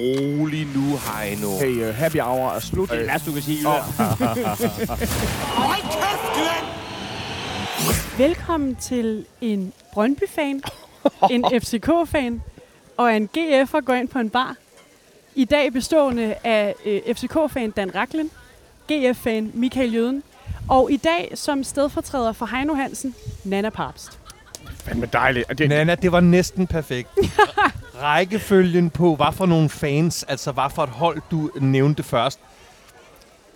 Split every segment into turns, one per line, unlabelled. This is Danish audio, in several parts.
rolig nu, Heino.
Hey, uh, happy hour er slut.
Det er værst, du kan sige.
Velkommen til en Brøndby-fan, en FCK-fan og en GF'er går ind på en bar. I dag bestående af øh, FCK-fan Dan Raklen, GF-fan Michael Jøden, og i dag som stedfortræder for Heino Hansen, Nana Papst.
Fandme dejligt. Det,
Nana, det var næsten perfekt. Rækkefølgen på, hvad for nogle fans, altså hvad for et hold, du nævnte først,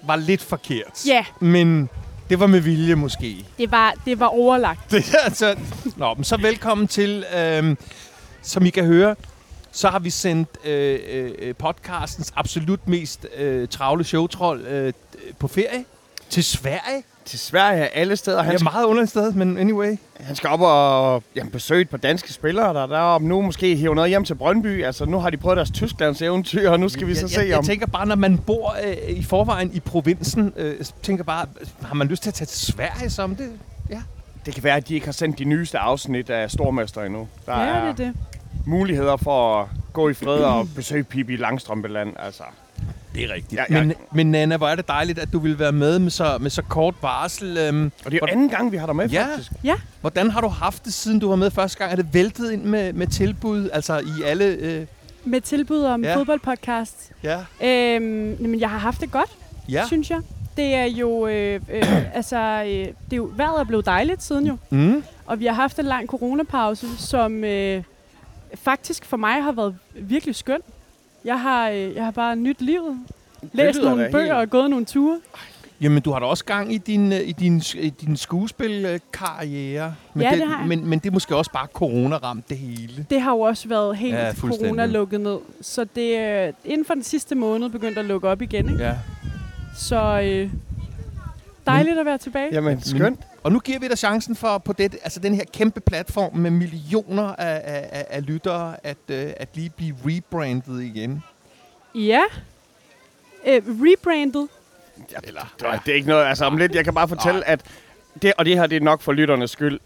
var lidt forkert.
Ja,
Men det var med vilje måske.
det var, det var overlagt.
Det, altså, nå, men så velkommen til, øhm, som I kan høre, så har vi sendt øh, øh, podcastens absolut mest øh, travle showtroll øh, på ferie til Sverige.
Til Sverige alle steder. Han,
Det er
skal,
meget underligt sted, men anyway.
han skal op og jamen, besøge et par danske spillere, der deroppe nu måske hive noget hjem til Brøndby. Altså, nu har de prøvet deres Tysklands eventyr, og nu skal vi så
jeg,
se
jeg, jeg
om...
tænker bare, når man bor øh, i forvejen i provinsen, øh, tænker bare, har man lyst til at tage til Sverige som det? Ja.
Det kan være, at de ikke har sendt de nyeste afsnit af Stormester endnu. Der
Ja,
er
det er det.
muligheder for at gå i fred og besøge Pippi Langstrømpeland. Altså,
Det er rigtigt.
Ja,
Ja,
ja.
Men, men Nana, hvor er det dejligt, at du vil være med med så, med så kort varsel. Øhm,
og det er jo
Hvordan-
anden gang, vi har dig med,
Ja.
faktisk.
hvordan har du haft det, siden du var med første gang? Er det væltet ind med, med tilbud, altså i alle... Øh,
Med tilbud om
Ja.
ja. fodboldpodcast.
ja.
Øhm, men jeg har haft det godt,
Ja.
ja. synes jeg. Det er jo, øh, øh, altså, øh, det er jo, vejret er blevet dejligt siden jo.
Mm.
Og vi har haft en lang coronapause, som øh, faktisk for mig har været virkelig skøn. Jeg har, øh, jeg har bare nyt livet. Læst nogle bøger
helt-
og gået nogle ture.
Jamen, du har da også gang i din, øh, i din, i din skuespilkarriere. Men
Ja,
det,
det har jeg.
Men, men det er måske også bare corona-ramt, det hele.
Det har jo også været helt
Ja, fuldstændig.
corona-lukket ned. Så det er inden for den sidste måned begyndt at lukke op igen. Ikke?
Ja.
Så øh, dejligt at være tilbage.
Jamen, skønt.
Og nu giver vi dig chancen for på det, altså den her kæmpe platform med millioner af, af, af, af lyttere, at, øh, at lige blive rebrandet igen.
Ja. Øh, rebrandet.
Eller, det, det er ikke noget, altså om lidt, jeg kan bare fortælle, at det, og det her, det er nok for lytternes skyld.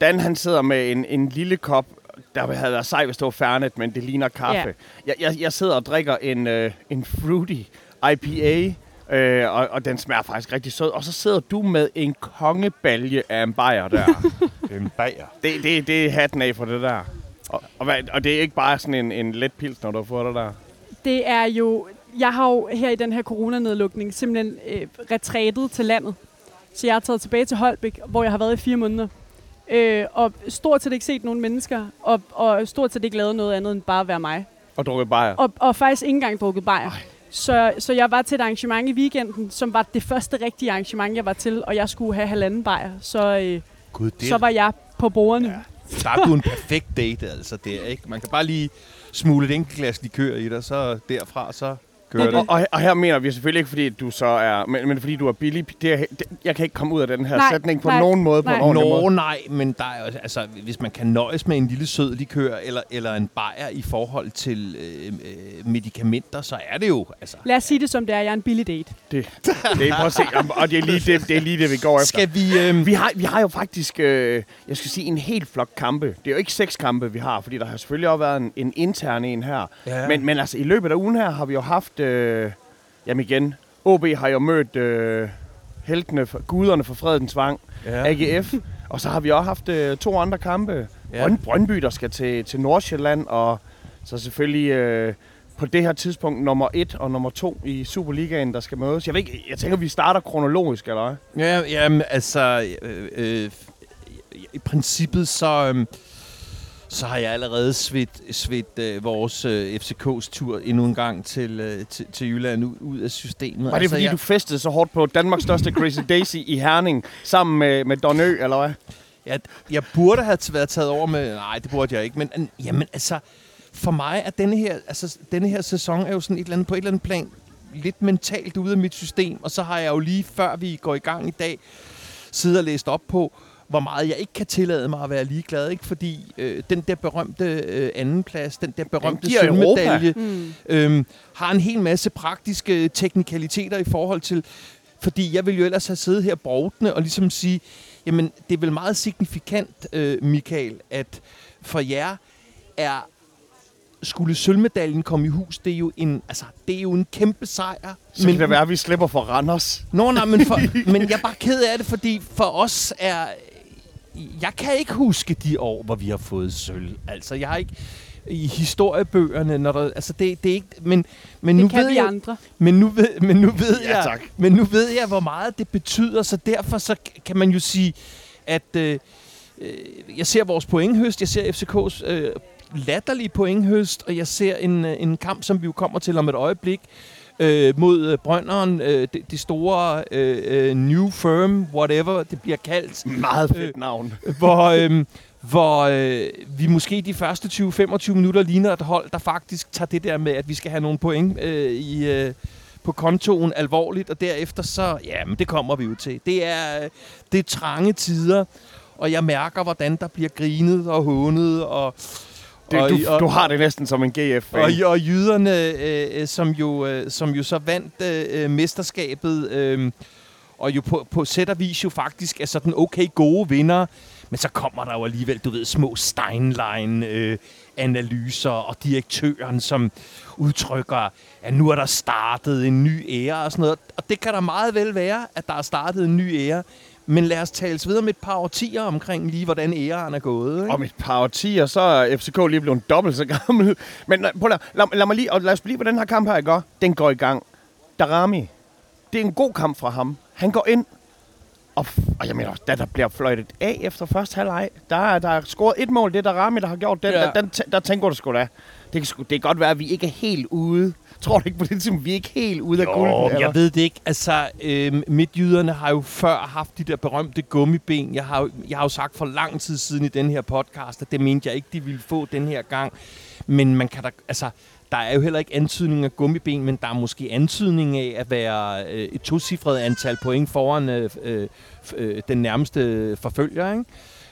Dan, han sidder med en, en lille kop, der havde været sej, hvis det var færnet, men det ligner kaffe.
Ja.
Jeg, jeg, jeg sidder og drikker en, øh, en fruity IPA, øh, og, og den smager faktisk rigtig sød. Og så sidder du med en kongebalje af en bajer der.
En bager.
det, det, det er hatten af for det der. Og, og, hvad, og det er ikke bare sådan en, en let pils, når du har fået det der.
Det er jo... Jeg har jo her i den her coronanedlukning simpelthen øh, retrætet til landet. Så jeg har taget tilbage til Holbæk, hvor jeg har været i fire måneder. Øh, og stort set ikke set nogen mennesker, og, og stort set ikke lavet noget andet end bare at være mig.
Og drukket bajer.
Og, og faktisk ikke engang drukket bajer. Så, så jeg var til et arrangement i weekenden, som var det første rigtige arrangement, jeg var til, og jeg skulle have halvanden bajer. Så, øh,
det
så var jeg på bordene. Ja.
der er du en perfekt date, altså der, ikke? Man kan bare lige smule et enkelt glas likør i dig, så derfra, så kører
Det
det.
Og, og, og her mener vi selvfølgelig ikke, fordi du så er, men, men fordi du er billig. Det er, det, jeg kan ikke komme ud af den her
Nej,
sætning på
nej,
nogen måde. På
nej.
en ordentlig
Nå,
måde.
nej, men der er jo, altså, hvis man kan nøjes med en lille sød likør eller, eller en bajer i forhold til øh, øh, medicamenter, så er det jo, altså...
Lad os sige det som det er. Jeg er en billig date.
Det, det er, prøv at se, og det er, lige det, det er lige det, vi går efter.
Skal vi... Øh,
Vi har, vi har jo faktisk, øh, jeg skal sige, en helt flok kampe. Det er jo ikke seks kampe, vi har, fordi der har selvfølgelig også været en, en intern en her.
Ja.
Men, men altså, i løbet af ugen her har vi jo haft, øh, jamen igen, OB har jo mødt øh, heltene, guderne for fredens vang,
ja.
AGF. Og så har vi også haft øh, to andre kampe.
Ja.
Ja. Brøn, Brøndby, der skal til, til Nordsjælland, og så selvfølgelig øh, på det her tidspunkt nummer et og nummer to i Superligaen, der skal mødes. Jeg, ved ikke, jeg tænker, vi starter kronologisk, eller hvad?
Ja, jamen, altså... Øh, øh, I princippet så... Øh, så har jeg allerede svedt, svedt øh, vores øh, FCK's tur endnu en gang til, øh, til, til Jylland ud, ud af systemet.
Var det, fordi
jeg,
du festede så hårdt på Danmarks største Crazy Daisy i Herning, sammen med, med Don Ø, eller hvad?
Jeg, jeg burde have været taget over med... Nej, det burde jeg ikke. Men jamen, altså, for mig er denne her, altså, denne her sæson er jo sådan et eller andet, på et eller andet plan lidt mentalt ude af mit system. Og så har jeg jo lige før vi går i gang i dag, siddet og læst op på, hvor meget jeg ikke kan tillade mig at være ligeglad. Ikke? Fordi øh, den der berømte øh, andenplads, den der berømte sølvmedalje,
Mm.
øhm, har en hel masse praktiske teknikaliteter i forhold til... Fordi jeg vil jo ellers have siddet her brovtende og ligesom sige, jamen det er vel meget signifikant, øh, Michael, at for jer er skulle sølvmedaljen komme i hus, det er jo en, altså, det er jo en kæmpe sejr.
Så kan det være, at vi slipper for Randers.
Nå, nej, men, for, men jeg er bare ked af det, fordi for os er... Jeg kan ikke huske de år, hvor vi har fået sølv. Altså, jeg har ikke i historiebøgerne, når der, altså det, det er ikke, men, men
Det
nu
kan
ved
vi
jeg,
andre.
men nu ved, men nu ved
Ja,
jeg,
tak.
men nu ved jeg, hvor meget det betyder, så derfor så kan man jo sige, at øh, øh, jeg ser vores pointhøst, jeg ser FCK's øh, latterlige pointhøst, og jeg ser en, øh, en kamp, som vi jo kommer til om et øjeblik, øh, mod øh, Brønderen, øh, det, det store øh, øh, new firm, whatever det bliver kaldt,
Meget fedt
Øh,
navn.
hvor, øhm, hvor øh, vi måske de første 20-25 minutter ligner et hold, der faktisk tager det der med, at vi skal have nogle point øh, i, øh, på kontoen alvorligt, og derefter så, ja, men det kommer vi jo til. Det er, øh, det er trange tider, og jeg mærker, hvordan der bliver grinet og hånet, og,
Det,
og,
du,
og,
du har det næsten som en GF.
og, og jyderne, øh, øh, som, jo, øh, som jo så vandt øh, øh, mesterskabet, øh, og jo på, på sæt og vis jo faktisk er sådan okay gode vinder, men så kommer der jo alligevel, du ved, små Steinlein-analyser og direktøren, som udtrykker, at nu er der startet en ny æra og sådan noget. Og det kan der meget vel være, at der er startet en ny æra. Men lad os tales videre om et par årtier omkring lige, hvordan æraen er gået. Ikke?
Om et par årtier, så er FCK lige blevet dobbelt så gammel. Men lad, prøv, lad, lad, lad, mig lige, og lad os blive på den her kamp her, ikke? Den går i gang. Darami, det er en god kamp fra ham. Han går ind, og, og jeg mener, da der bliver fløjtet af efter første halvleg, der, er- der er scoret et mål, det er Darami, der har gjort den.
Ja.
Der, den der tænker du sgu da. Det kan, sgu, det kan godt være, at vi ikke er helt ude. Tror du ikke på det tidspunkt, vi er ikke helt ude af gulden?
Jo, jeg ved det ikke. Altså, øh, midtjyderne har jo før haft de der berømte gummiben. Jeg har, jo- jeg har jo sagt for lang tid siden i den her podcast, at det mente jeg ikke, de ville få den her gang. Men man kan da, altså, der er jo heller ikke antydning af gummiben, men der er måske antydning af at være øh, et tocifret antal point foran øh, øh, øh, den nærmeste forfølger, ikke?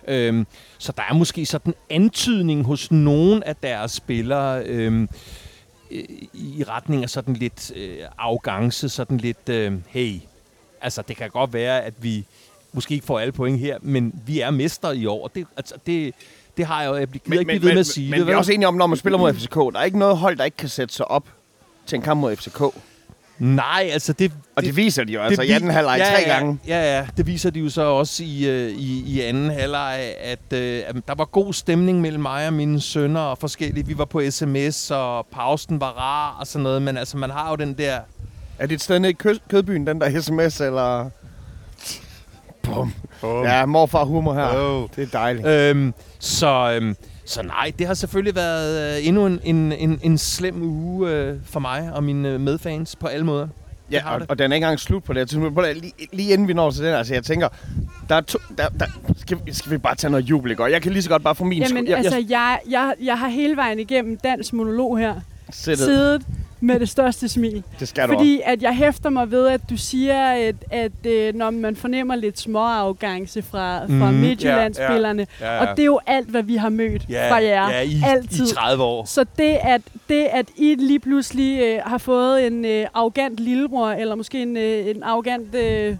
Øhm, så der er måske sådan antydning hos nogen af deres spillere øhm, øh, i retning af sådan lidt øh, arrogance, sådan lidt, øh, hey, altså det kan godt være, at vi måske ikke får alle point her, men vi er mestre i år. Det, altså, det, det har jeg jo, jeg gider ikke blive ved med at sige
men
det.
vi er også enige om, når man spiller mod FCK, der er ikke noget hold, der ikke kan sætte sig op til en kamp mod FCK.
Nej, altså det...
Og det, viser de jo altså i
vi-
anden halvleg
ja,
tre
ja,
gange.
Ja, ja, det viser de jo så også i, øh, i, i anden halvleg, at, øh, at der var god stemning mellem mig og mine sønner og forskellige. Vi var på sms, og pausen var rar og sådan noget, men altså man har jo den der...
Er det et sted nede i kød, Kødbyen, den der sms, eller... Bum. Ja, morfar humor her.
Oh.
Det er dejligt.
Øhm, så, øhm, så nej, det har selvfølgelig været øh, endnu en, en, en, en slem uge øh, for mig og mine øh, medfans på alle måder.
Ja, og, og den er ikke engang slut på det. at- Lige, lige inden vi når til den, altså jeg tænker, der er to, der, der, skal, vi- skal vi bare tage noget jubel, ikke? Og jeg kan lige så godt bare få min
Jamen,
jeg,
altså, jeg, jeg, jeg har hele vejen igennem dans monolog her siddet med det største smil.
det skal du
Fordi at jeg hæfter mig ved, at du siger, at, at øh, når man fornemmer lidt små arrogance fra, fra
Mhm,
Midtjyllandsspillerne,
Ja,
og det er jo alt, hvad vi har mødt fra jer.
ja i,
Altid.
i 30 år.
Så det at, det, at I lige pludselig øh, har fået en øh, arrogant lillebror, eller måske en, øh, en arrogant øh,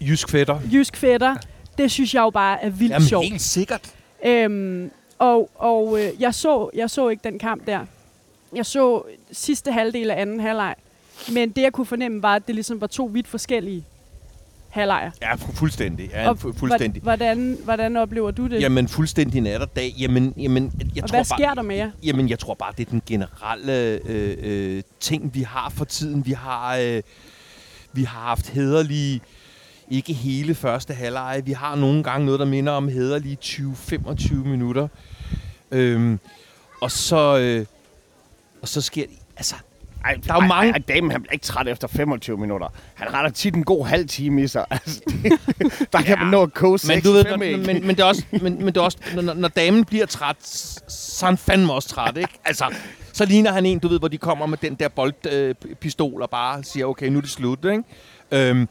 Jysk fætter.
jysk fætter, det synes jeg jo bare er vildt
Jamen
sjovt.
helt sikkert.
Øhm, og og øh, jeg, så, jeg så ikke den kamp der. Jeg så sidste halvdel af anden halvleg. Men det, jeg kunne fornemme, var, at det ligesom var to vidt forskellige halvlejer.
Ja, fu- fuldstændig. Ja,
Og
fu- fuldstændig.
Hvordan, hvordan oplever du det?
Jamen, fuldstændig natterdag. Jamen, jamen, jeg
og
tror
hvad
bare,
sker der med jer?
Jamen, jeg tror bare, det er den generelle øh, øh, ting, vi har for tiden. Vi har, øh, vi har haft hederlige, ikke hele første halvleg. Vi har nogle gange noget, der minder om hederlige 20-25 minutter. Øhm, og så, øh, og så sker altså,
Ej,
Der er jo mange-
Ej, damen, han bliver ikke træt efter 25 minutter. Han retter tit en god halv time i sig. Altså, det, der kan man nå at koge
men du ved, når,
æg.
men, men, det er også, men, men det er også når, når damen bliver træt, så er han fandme også træt, ikke? Altså, så ligner han en, du ved, hvor de kommer med den der boldpistol øh, og bare siger, okay, nu er det slut, ikke? Øhm,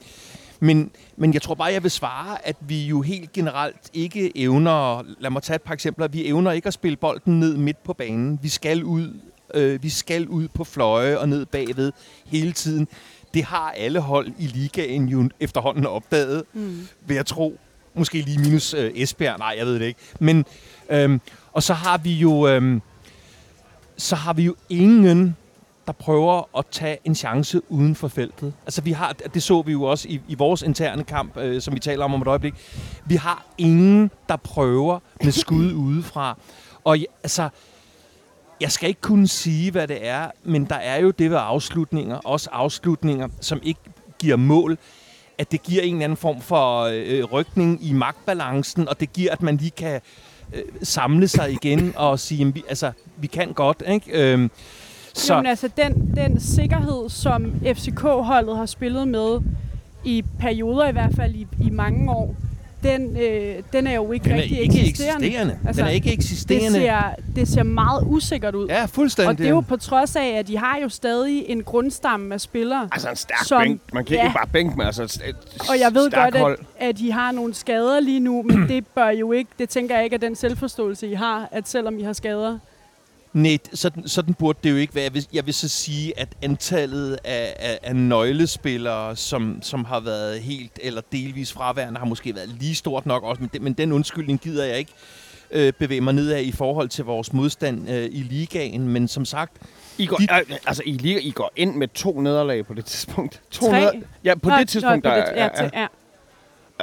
men, men jeg tror bare, jeg vil svare, at vi jo helt generelt ikke evner, lad mig tage et par eksempler, vi evner ikke at spille bolden ned midt på banen. Vi skal ud, øh, vi skal ud på fløje og ned bagved hele tiden. Det har alle hold i ligaen jo efterhånden opdaget,
Mm.
vil jeg tro. Måske lige minus øh, Esbjerg, nej, jeg ved det ikke. Men, øhm, og så har vi jo... Øhm, så har vi jo ingen, der prøver at tage en chance uden for feltet. Altså vi har, det så vi jo også i, i vores interne kamp, øh, som vi taler om om et øjeblik. Vi har ingen, der prøver med skud udefra. Og altså, jeg skal ikke kunne sige, hvad det er, men der er jo det ved afslutninger, også afslutninger, som ikke giver mål, at det giver en eller anden form for øh, øh, rykning i magtbalancen, og det giver, at man lige kan øh, samle sig igen og sige, jamen, vi, altså, vi kan godt, ikke? Øhm,
så. Jamen altså, den, den sikkerhed, som FCK-holdet har spillet med, i perioder i hvert fald i, i mange år, den, øh, den er jo ikke
den
rigtig
er ikke
eksisterende.
eksisterende. Altså, den er ikke eksisterende.
Det ser, det ser meget usikkert ud.
Ja, fuldstændig.
Og det er jo på trods af, at de har jo stadig en grundstamme af spillere.
Altså en stærk som, bænk. Man kan ja. ikke bare bænke med altså et,
Og jeg ved godt,
hold.
at, at de har nogle skader lige nu, men det bør jo ikke, det tænker jeg ikke, at den selvforståelse, I har, at selvom I har skader,
Nej, sådan, sådan burde det jo ikke være. Jeg vil, jeg vil så sige, at antallet af, af, af nøglespillere, som, som har været helt eller delvis fraværende, har måske været lige stort nok også. Men, det, men den undskyldning gider jeg ikke øh, bevæge mig ned af i forhold til vores modstand øh, i ligaen. Men som sagt...
I går, de, altså, I, liga, I går ind med to nederlag på det tidspunkt. To
Tre?
Neder, ja, på Nå, det tidspunkt,
der
ja,
ja, ja. ja.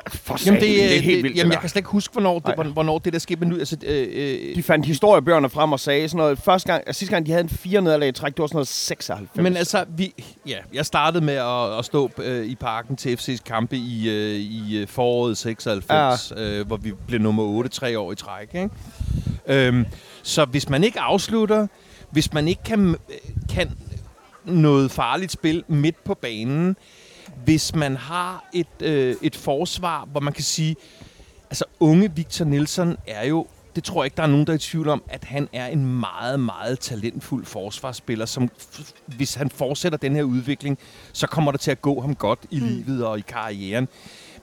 For jamen, det, det er helt det, vildt,
Jamen, jeg kan slet ikke huske, hvornår det, hvornår det der skete. Men nu, altså, øh,
øh, de fandt historiebøgerne frem og sagde sådan noget. Første gang, altså, sidste gang, de havde en fire nederlag i træk, det var sådan noget 96.
Men altså, vi, ja, jeg startede med at, at stå øh, i parken til FC's kampe i, øh, i øh, foråret 96, ja. øh, hvor vi blev nummer 8 tre år i træk. Ikke? Øhm, så hvis man ikke afslutter, hvis man ikke kan, kan noget farligt spil midt på banen, hvis man har et, øh, et forsvar, hvor man kan sige, altså unge Victor Nielsen er jo, det tror jeg ikke, der er nogen, der er i tvivl om, at han er en meget, meget talentfuld forsvarsspiller, som hvis han fortsætter den her udvikling, så kommer det til at gå ham godt i mm. livet og i karrieren.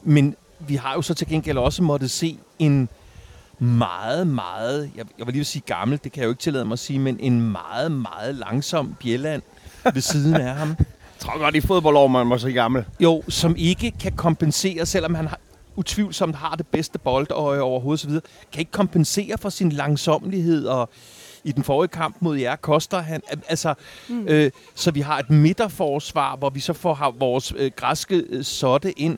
Men vi har jo så til gengæld også måttet se en meget, meget, jeg, jeg vil lige sige gammel, det kan jeg jo ikke tillade mig at sige, men en meget, meget langsom Bjelland ved siden af ham.
Jeg tror godt i fodboldår, man må så gammel.
Jo, som ikke kan kompensere, selvom han har, utvivlsomt har det bedste boldøje overhovedet osv., kan ikke kompensere for sin langsomlighed og i den forrige kamp mod jer koster han. Altså, mm. øh, så vi har et midterforsvar, hvor vi så får har vores øh, græske øh, sotte ind,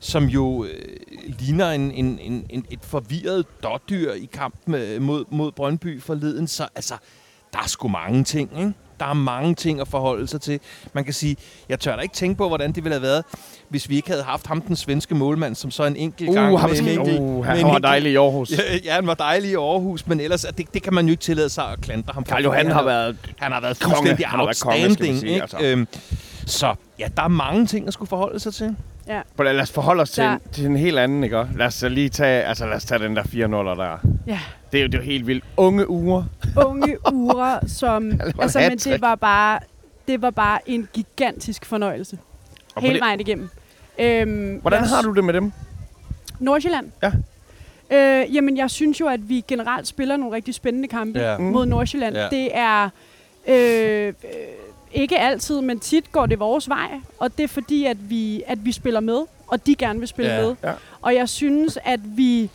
som jo øh, ligner en, en, en, en, et forvirret dårdyr i kampen øh, mod, mod Brøndby forleden. Så altså, der er sgu mange ting, ikke? Der er mange ting at forholde sig til. Man kan sige, jeg tør da ikke tænke på, hvordan det ville have været, hvis vi ikke havde haft ham, den svenske målmand, som så en enkelt uh, gang...
Med en enkelt, uh, han var dejlig i Aarhus.
Ja, ja, han var dejlig i Aarhus, men ellers, det, det kan man jo ikke tillade sig at klandre ham.
Karl Johan har været
Han har været fuldstændig outstanding. Konge, sige, ikke? Altså. Øhm, så ja, der er mange ting at skulle forholde sig til.
Ja.
Lad os forholde os til, en, til en helt anden, ikke? Lad os lige tage, altså lad os tage den der 4 0 der.
Ja.
Det er jo, det er jo helt vildt. Unge uger.
Unge uger, som... altså, men det var bare... Det var bare en gigantisk fornøjelse. Og Hele vejen igennem.
Øhm, Hvordan har du det med dem?
Nordsjælland?
Ja.
Øh, jamen, jeg synes jo, at vi generelt spiller nogle rigtig spændende kampe ja. mod Nordsjælland. Ja. Det er... Øh, ikke altid, men tit går det vores vej, og det er fordi, at vi, at vi spiller med, og de gerne vil spille ja. med. Ja. Og jeg synes, at vi...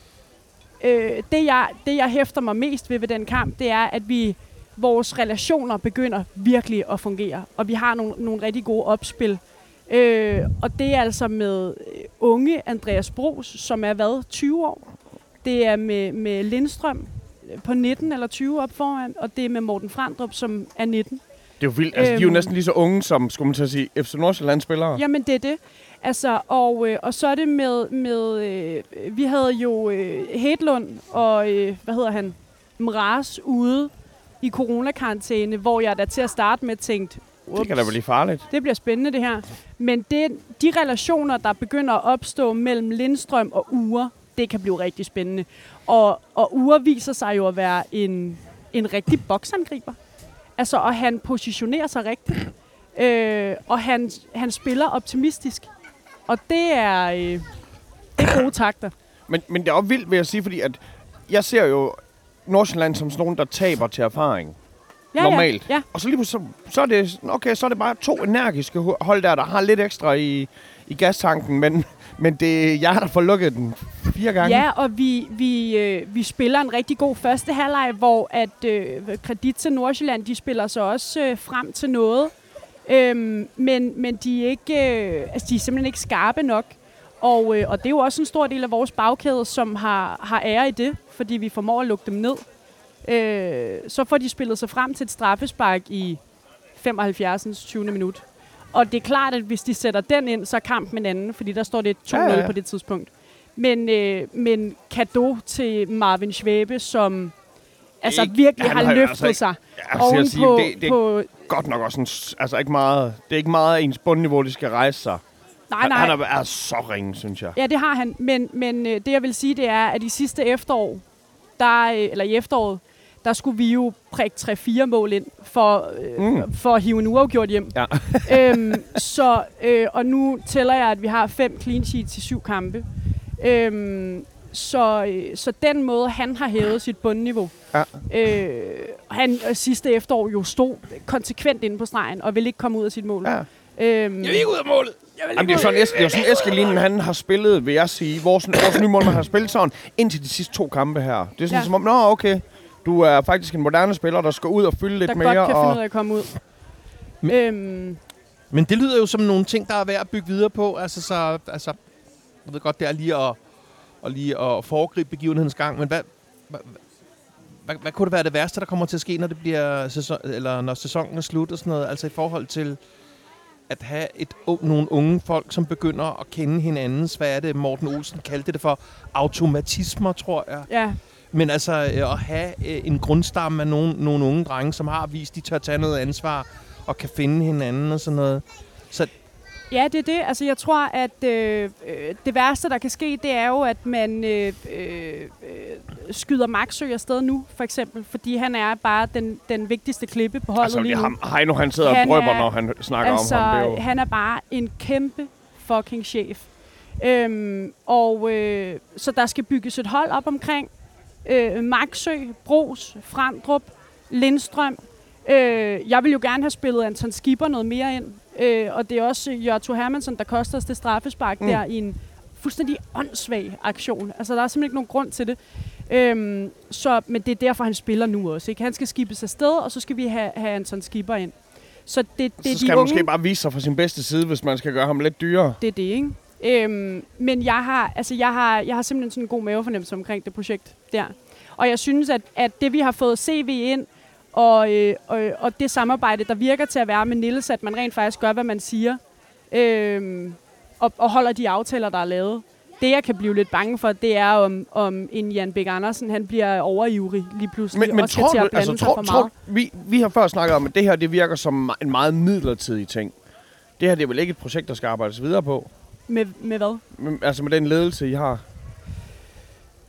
Øh, det, jeg, det, jeg hæfter mig mest ved ved den kamp, det er, at vi vores relationer begynder virkelig at fungere, og vi har nogle, nogle rigtig gode opspil. Øh, og det er altså med øh, unge Andreas Bros, som er hvad, 20 år. Det er med, med Lindstrøm på 19 eller 20 op foran, og det er med Morten Frandrup, som er 19.
Det er jo vildt. Altså, øhm, de er jo øhm. næsten lige så unge som, skulle man til at sige, FC Nordsjælland spillere.
Jamen, det er det. Altså, og, øh, og så er det med, med øh, vi havde jo øh, Hedlund og, øh, hvad hedder han, Mraz ude i coronakarantæne, hvor jeg da til at starte med tænkte,
det kan da blive farligt.
Det bliver spændende, det her. Men det, de relationer, der begynder at opstå mellem Lindstrøm og Ure, det kan blive rigtig spændende. Og, og Ure viser sig jo at være en, en rigtig boksangriber. Altså, og han positionerer sig rigtigt. Øh, og han, han spiller optimistisk. Og det er, øh, det er gode takter.
Men, men det er også vildt, vil jeg sige, fordi at jeg ser jo Nordsjælland som sådan nogen, der taber til erfaring.
Ja,
normalt.
Ja, ja.
Og så lige så, så, er det, okay, så er det bare to energiske ho- hold der, der har lidt ekstra i, i gastanken, men, men det er jeg, der får lukket den fire gange.
Ja, og vi, vi, øh, vi spiller en rigtig god første halvleg, hvor at øh, kredit til Nordsjælland, de spiller så også øh, frem til noget. Øhm, men, men de er ikke, øh, altså de er simpelthen ikke skarpe nok. Og, øh, og det er jo også en stor del af vores bagkæde, som har, har ære i det, fordi vi formår at lukke dem ned. Øh, så får de spillet sig frem til et straffespark i 75. 20. minut. Og det er klart, at hvis de sætter den ind, så er kampen en anden, fordi der står det 2-0
Ja, ja,
på det tidspunkt. Men, øh, men kado til Marvin Schwebe, som altså
Ikke-
virkelig har
har
løftet
altså ikke-
sig oven
vil sige,
på,
det, det er
på...
godt nok også en, altså ikke meget, det er ikke meget af ens bundniveau, de skal rejse sig.
Nej, nej.
Han, han er, er så ringe, synes jeg.
Ja, det har han. Men, men øh, det, jeg vil sige, det er, at i sidste efterår, der, øh, eller i efteråret, der skulle vi jo prikke 3-4 mål ind for, øh,
Mm.
for at hive en uafgjort hjem.
Ja.
øhm, så, øh, og nu tæller jeg, at vi har fem clean sheets i syv kampe. Øhm, så, øh, så den måde, han har hævet sit bundniveau.
Ja.
Øh, han øh, sidste efterår jo stod konsekvent inde på stregen og ville ikke komme ud af sit mål.
Ja.
Øhm,
Jeg vil ikke ud af målet.
Jamen, det er jo sådan, Esk- det er sådan Eskelinen, han har spillet, vil jeg sige. Vores, vores nye målmand har spillet sådan indtil de sidste to kampe her. Det er sådan
ja.
som om, nå okay, du er faktisk en moderne spiller, der skal ud og fylde lidt
der
mere.
godt kan finde ud
og,
af at komme ud.
Men-
øhm,
Men det lyder jo som nogle ting, der er værd at bygge videre på. Altså, så, altså jeg ved godt, det er lige at, og lige at foregribe begivenhedens gang, men hvad, hvad, hvad, hvad kunne det være det værste, der kommer til at ske, når det bliver sæson, eller når sæsonen er slut og sådan noget? Altså i forhold til at have et, nogle unge folk, som begynder at kende hinandens, hvad er det, Morten Olsen kaldte det for, automatismer, tror jeg.
ja,
Men altså øh, at have øh, en grundstamme af nogle, nogle unge drenge, som har vist, de tør tage noget ansvar og kan finde hinanden og sådan noget. Så
Ja, det er det. Altså, jeg tror, at øh, øh, det værste, der kan ske, det er jo, at man øh, øh, skyder Maxø afsted nu, for eksempel. Fordi han er bare den, den vigtigste klippe på holdet
altså,
lige nu.
ham, Heino, han sidder
Han
og drøber,
er-
når han snakker
altså,
om ham. Det er jo,
han er bare en kæmpe fucking chef. Øhm, og øh, så der skal bygges et hold op omkring øh, Maxø, Bros, Frandrup, Lindstrøm. Øh, jeg vil jo gerne have spillet Anton Skipper noget mere ind. Øh, og det er også Jørto Hermansson, der koster os det straffespark
Mm.
der i en fuldstændig åndssvag aktion. Altså, der er simpelthen ikke nogen grund til det. Øhm, så, men det er derfor, han spiller nu også. Ikke? Han skal skibes afsted, og så skal vi have, have Anton Skipper ind. Så det, det
så skal
de
han
unge,
måske bare vise sig fra sin bedste side, hvis man skal gøre ham lidt dyrere.
det er det, ikke? Øhm, men jeg har, altså jeg, har, jeg har simpelthen sådan en god mavefornemmelse omkring det projekt der. Og jeg synes, at, at det vi har fået CV ind, og, øh, og, og det samarbejde, der virker til at være med Nils, at man rent faktisk gør, hvad man siger, øhm, og, og holder de aftaler, der er lavet. Det, jeg kan blive lidt bange for, det er, om, om en Jan Bæk Andersen, han bliver overivrig lige pludselig,
Men, men tror du, altså, tror,
for
tror,
meget.
vi, vi har før snakket om, at det her det virker som en meget midlertidig ting. Det her det er vel ikke et projekt, der skal arbejdes videre på?
Med, med hvad?
Altså med den ledelse, I har.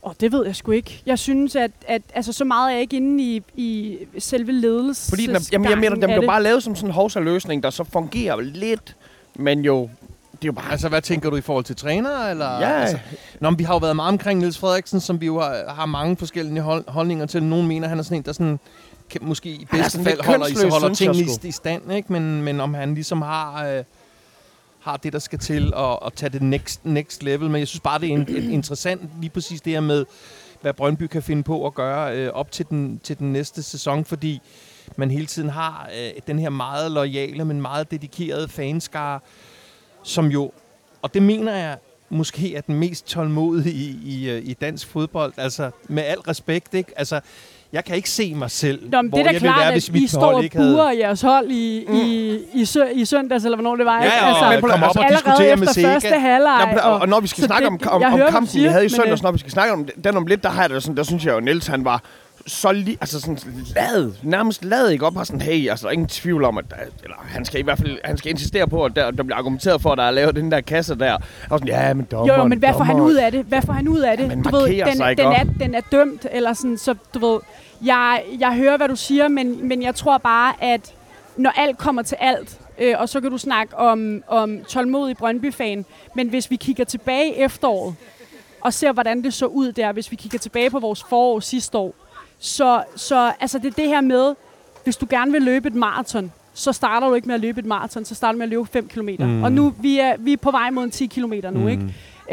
Åh, det ved jeg sgu ikke. Jeg synes, at, at altså, så meget er jeg ikke inde i, i selve ledelsen.
Fordi den er, jamen, jeg mener, den blev bare lavet som sådan en hovsaløsning, der så fungerer lidt, men jo, det er jo bare...
Altså, hvad tænker du i forhold til træner? Eller?
Ja.
Altså, Nå, men vi har jo været meget omkring Niels Frederiksen, som vi jo har, har mange forskellige hold, holdninger til. Nogle mener, han er sådan en, der sådan, kan, måske i bedste fald holder, i, holder tingene i, i stand, ikke? Men, men om han ligesom har, øh, har det, der skal til at, at tage det next, next level. Men jeg synes bare, det er en, en interessant lige præcis det her med, hvad Brøndby kan finde på at gøre øh, op til den, til den næste sæson, fordi man hele tiden har øh, den her meget lojale, men meget dedikerede fanskare, som jo, og det mener jeg, måske er den mest tålmodige i, i, øh, i dansk fodbold. Altså, med al respekt, ikke? Altså, jeg kan ikke se mig selv,
Nå, men
hvor
det er
jeg ville
klart,
være,
at
hvis
I
mit
står og
ikke havde...
burer jeres hold i, mm. i, i, sø, i søndags, eller hvornår det var.
Ja,
ikke?
ja, og
altså,
komme op og diskutere med
efter
Sega.
første halvleg.
Nå, og, og når vi skal snakke
det-
om, om, om kampen, vi havde i søndags,
øh,
når vi skal snakke om den om lidt, der har jeg det sådan, der synes jeg jo, Niels han var så lige, altså sådan lad, nærmest lad ikke op, og sådan, hey, altså der er ingen tvivl om, at der, eller, han skal i hvert fald, han skal insistere på, at der, der bliver argumenteret for, at der er lavet den der kasse der. Og sådan, ja, men dommeren,
Jo, jo, men hvad får han ud af det? Hvad får han ud af det?
Ja,
du ved, den, den, er,
også?
den er dømt, eller sådan, så du ved, jeg, jeg hører, hvad du siger, men, men jeg tror bare, at når alt kommer til alt, øh, og så kan du snakke om, om tålmodig Brøndby-fan, men hvis vi kigger tilbage efteråret, og ser, hvordan det så ud der, hvis vi kigger tilbage på vores forår sidste år, så, så altså det er det her med, hvis du gerne vil løbe et maraton, så starter du ikke med at løbe et maraton, så starter du med at løbe 5 km. Mm. Og nu vi er vi er på vej mod en 10 km nu, mm. ikke?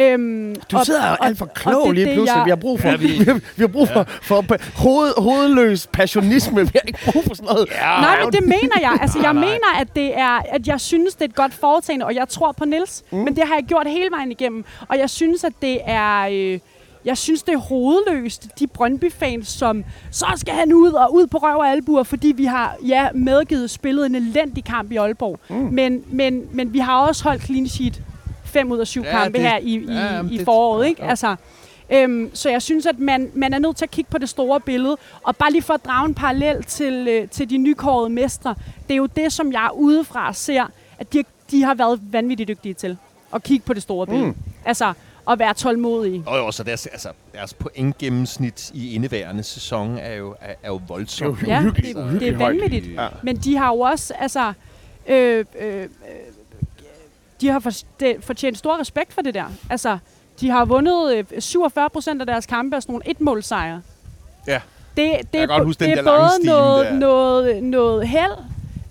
Øhm,
Du sidder og, alt for
og
klog
det er
lige
det,
pludselig.
jeg-
Vi har brug for,
Ja,
vi,
vi-
vi har brug for, for, for hoved, hovedløs passionisme. Vi har ikke brug for sådan noget.
Ja,
Nej, men det mener jeg. Altså, jeg
Nej, nej.
mener, at det er, at jeg synes, det er et godt foretagende, og jeg tror på Nils. Mm. Men det har jeg gjort hele vejen igennem. Og jeg synes, at det er... Øh, jeg synes, det er hovedløst, de Brøndby-fans, som så skal han ud og ud på røv og albuer, fordi vi har ja, medgivet spillet en elendig kamp i Aalborg. Mm. Men, men, men vi har også holdt clean sheet fem ud af syv
Ja,
kampe
det-
her i, i,
ja,
i
det-
foråret. Ikke?
jo.
Altså, øhm, så jeg synes, at man, man er nødt til at kigge på det store billede. Og bare lige for at drage en parallel til, øh, til de nykårede mestre. Det er jo det, som jeg udefra ser, at de, de har været vanvittigt dygtige til. At kigge på det store billede. Mm. Altså, at være tålmodige.
Og jo, så deres, altså, deres pointgennemsnit i indeværende sæson er jo, er, er jo voldsomt.
Det er
Ja,
uhyggeligt,
det, det er vanvittigt.
Ja.
Men de har jo også, altså, øh, øh, øh, de har fortjent stor respekt for det der. Altså, de har vundet øh, 47 procent af deres kampe af sådan nogle etmålsejre.
Ja.
Det, det,
kan
er,
godt huske den
det er
der
både noget,
der.
noget, noget held,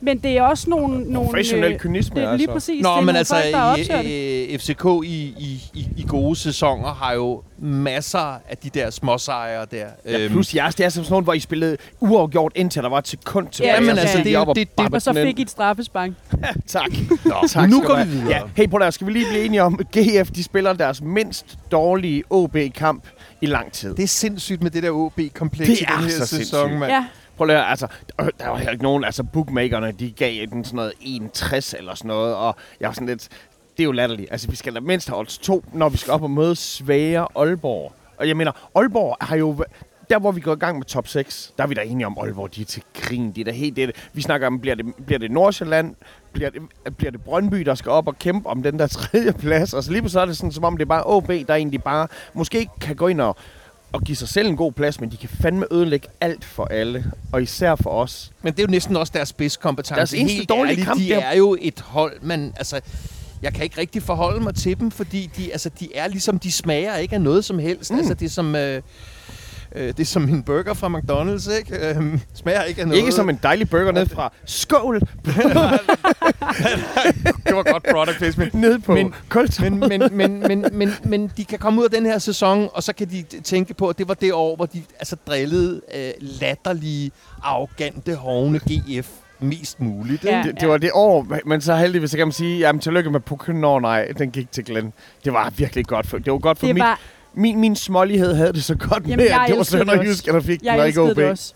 men det er også nogle... nogle
Professionel
øh,
kynisme,
det er lige
altså.
præcis.
Nå,
det er
men
nogle
altså,
folk, der er
i, FCK i, i, i, i gode sæsoner har jo masser af de der småsejre der.
Ja, plus jeres, det er sådan noget, hvor I spillede uafgjort, indtil der var et sekund tilbage.
Ja, men
og så
altså,
det det- det-
bappede
Og så fik I et straffespark.
Tak.
Nå,
tak
nu går vi videre.
Ja, hey, prøv at, skal vi lige blive enige om, at GF de spiller deres mindst dårlige OB-kamp i lang tid.
Det er sindssygt med det der OB-kompleks
Det
i den her sæson,
sindssygt.
mand.
Ja,
Prøv at høre, altså, øh, der var heller ikke nogen, altså bookmakerne, de gav den sådan noget 61 eller sådan noget, og jeg var sådan lidt, det er jo latterligt. Altså, vi skal da mindst have odds 2, når vi skal op og møde svære Aalborg. Og jeg mener, Aalborg har jo, der hvor vi går i gang med top 6, der er vi da enige om, Aalborg, de er til grin, de er da helt det. Vi snakker om, bliver det, bliver det Nordsjælland, bliver det, bliver det Brøndby, der skal op og kæmpe om den der tredje plads, og så lige så er det sådan, som om det er bare OB, der egentlig bare måske ikke kan gå ind og, og give sig selv en god plads, men de kan fandme ødelægge alt for alle, og især for os.
Men det er jo næsten også deres spidskompetence.
Deres eneste
Helt
dårlige
ærligt,
kamp,
de
der-
er jo et hold, men altså... Jeg kan ikke rigtig forholde mig til dem, fordi de, altså, de er ligesom, de smager ikke af noget som helst. Mm. Altså, det er som... Øh, øh, det er som en burger fra McDonald's, ikke? Øh, smager ikke af noget.
Ikke som en dejlig burger ned fra Skål
det var godt product placement.
ned på
Men- men, men, men, men, men, men de kan komme ud af den her sæson, og så kan de tænke på, at det var det år, hvor de altså drillede øh, latterlige, arrogante, hovne GF mest muligt.
Ja.
Det, det var det år, men så heldigvis så kan man sige, jamen tillykke med pukken. Nej, den gik til Glenn. Det var virkelig godt for, det var godt for
det
mit,
var,
min, min smålighed havde det så godt
Jamen,
med, at det var Sønderjysk, der fik den,
jeg
og ikke OB.
det også.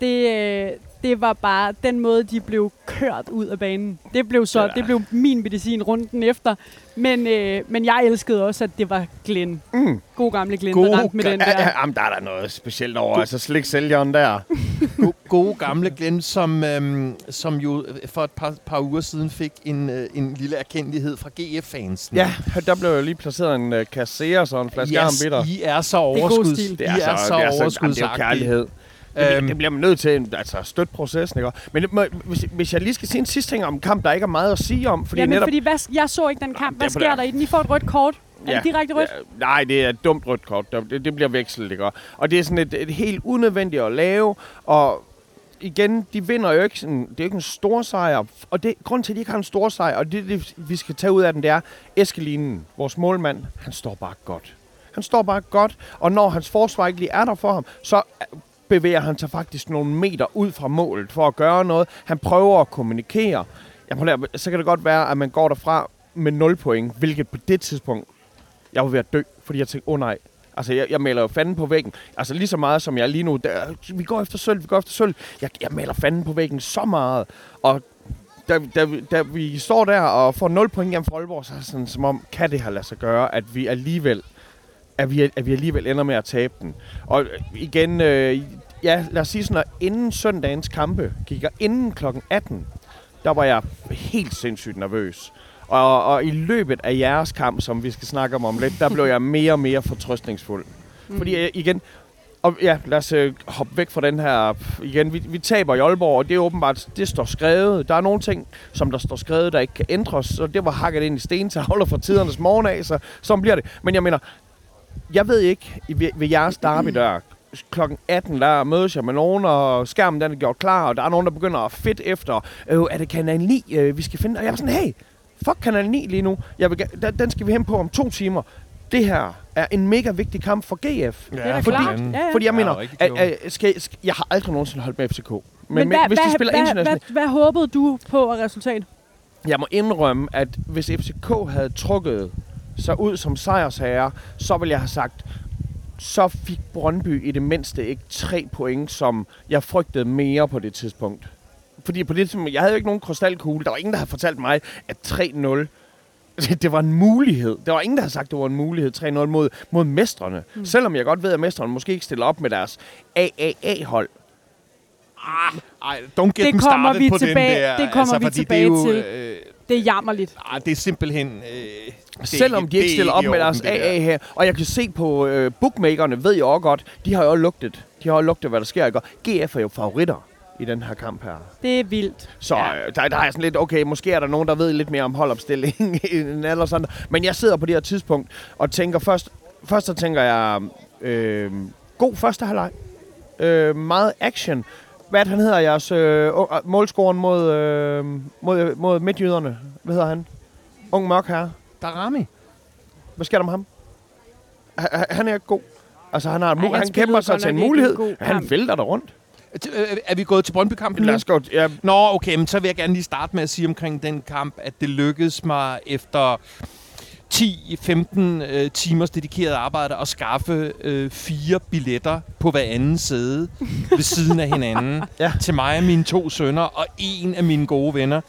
Det, øh, det var bare den måde, de blev kørt ud af banen. Det blev så,
Ja.
det blev min medicin runden efter. Men, øh, men jeg elskede også, at det var Glenn.
Mm.
God gamle Glenn,
God
der ramte med den der.
ja, jamen, der er der noget specielt over. Altså slik sælgeren der.
Go- gode gamle Glenn, som, øhm, som jo for et par, par uger siden fik en, øh, en lille erkendelighed fra GF-fansen.
Ja, der blev jo lige placeret en uh, kasserer og en flaske yes, bitter.
I er så
god
overskuds.
Det er,
I
så,
er så
det er, så, jamen, det er jo
overskudsagtige.
kærlighed. Det,
Øhm,
det bliver man nødt til altså, at støtte processen, ikke? Men må, hvis, hvis jeg lige skal sige en sidste ting om en kamp, der ikke er meget at sige om, fordi
Jamen,
netop...
fordi hvad, jeg så ikke den kamp. Hvad
er
sker der i den? I får et rødt kort. Er det direkte rødt?
Ja, nej, det er et dumt rødt kort. Det, det bliver vekslet, ikke? Og det er sådan et, et helt unødvendigt at lave, og igen, de vinder jo ikke sådan, det er jo ikke en stor sejr, og det, grund til, at de ikke har en stor sejr, og det, det vi skal tage ud af den, det er, Eskelinen, vores målmand, han står bare godt. Han står bare godt, og når hans forsvar ikke lige er der for ham, så bevæger han sig faktisk nogle meter ud fra målet for at gøre noget. Han prøver at kommunikere. Jeg prøver, så kan det godt være, at man går derfra med 0 point, hvilket på det tidspunkt, jeg var ved at dø, fordi jeg tænkte, åh oh, nej, Altså, jeg, jeg maler jo fanden på væggen. Altså, lige så meget som jeg lige nu... Der, vi går efter sølv, vi går efter sølv. Jeg, jeg maler fanden på væggen så meget. Og da, da, vi- da vi står der og får 0 point hjem fra Aalborg, så er det sådan, som om, kan det her lade sig gøre, at vi alligevel, at vi, at vi alligevel ender med at tabe den. Og igen, øh, ja, lad os sige sådan, at inden søndagens kampe gik jeg inden klokken 18, der var jeg helt sindssygt nervøs. Og, og i løbet af jeres kamp, som vi skal snakke om om lidt, der blev jeg mere og mere fortrøstningsfuld. Mm. Fordi øh, igen, og ja, lad os øh, hoppe væk fra den her. Igen, vi, vi taber i Aalborg, og det er åbenbart, det står skrevet. Der er nogle ting, som der står skrevet, der ikke kan ændres. Så det var hakket ind i stentavler fra tidernes morgen af, så sådan bliver det. Men jeg mener, jeg ved ikke, ved, ved jeres derby der, klokken 18, der mødes jeg med nogen, og skærmen den er gjort klar, og der er nogen, der begynder at fedt efter, øh, er det kanal 9, øh, vi skal finde, og jeg var sådan, hey, fuck kanal 9 lige nu, jeg vil, den, skal vi hen på om to timer. Det her er en mega vigtig kamp for GF.
Ja,
Det er
fordi-
klart. Ja, ja.
Fordi jeg
Ja,
mener, at, at, skal, skal, jeg har aldrig nogensinde holdt med FCK. Men, men,
hvad,
hvis de spiller
hvad,
internationalt,
hvad, hvad håbede du på af resultat?
jeg må indrømme, at hvis FCK havde trukket sig ud som sejrsherre, så ville jeg have sagt, så fik Brøndby i det mindste ikke tre point, som jeg frygtede mere på det tidspunkt. Fordi på det tidspunkt, jeg havde jo ikke nogen krystalkugle. Der var ingen, der havde fortalt mig, at 3-0, det, var en mulighed. Der var ingen, der havde sagt, at det var en mulighed 3-0 mod, mod mestrene. Mm. Selvom jeg godt ved, at mestrene måske ikke stiller op med deres AAA-hold.
Ej, don't get
Det kommer vi
på
tilbage-
den der.
det kommer vi
fordi
tilbage
det er jo,
til.
Øh,
Det er jammerligt.
ej, det er simpelthen... Øh,
Selvom de ikke
det er
stiller op med deres. AA her. Og jeg kan se på øh, bookmakerne, ved jeg også godt, de har jo lugtet. De har jo lugtet, hvad der sker. Ikke? Og GF er jo favoritter i den her kamp her.
Det er vildt.
Så ja. øh, der, der er sådan lidt, okay, måske er der nogen, der ved lidt mere om holdopstilling end alle andre. Men jeg sidder på det her tidspunkt og tænker først, først så tænker jeg, øh, god første halvleg. Øh, meget action. Hvad han hedder, jeres øh, målscoren mod, øh, mod, mod midtjyderne? Hvad hedder han? Ung mørk herre.
Darami.
Hvad sker der med ham? Ha- ha- Han er ikke god. Altså, han, har,
Ej, han
kæmper sig til en mulighed. Han vælter der rundt.
Øh, Er vi gået til Brøndby-kampen?
Lad os gå. Ja,
Nå, okay, men så vil jeg gerne lige starte med at sige omkring den kamp, at det lykkedes mig efter 10-15 øh, timers dedikeret arbejde at skaffe øh, fire billetter på hver anden sæde ved siden af hinanden
Ja.
til mig og mine to sønner og en af mine gode venner.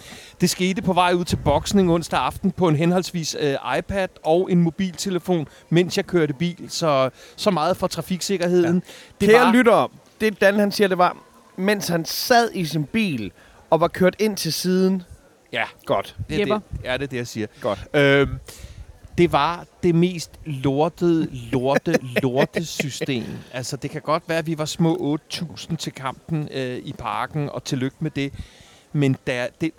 Det skete på vej ud til boksning onsdag aften på en henholdsvis øh, iPad og en mobiltelefon, mens jeg kørte bil. Så, så meget for trafiksikkerheden. Ja. Det
Kære
var,
lyttere, det Dan han siger, det var, mens han sad i sin bil og var kørt ind til siden.
Ja,
Godt.
det er
Jepper.
det, ja, det er det, jeg siger.
Godt.
Øhm, det var det mest lortede, lorte, lorte system. Altså, det kan godt være, at vi var små 8.000 til kampen øh, i parken, og tillykke med det. Men der, det,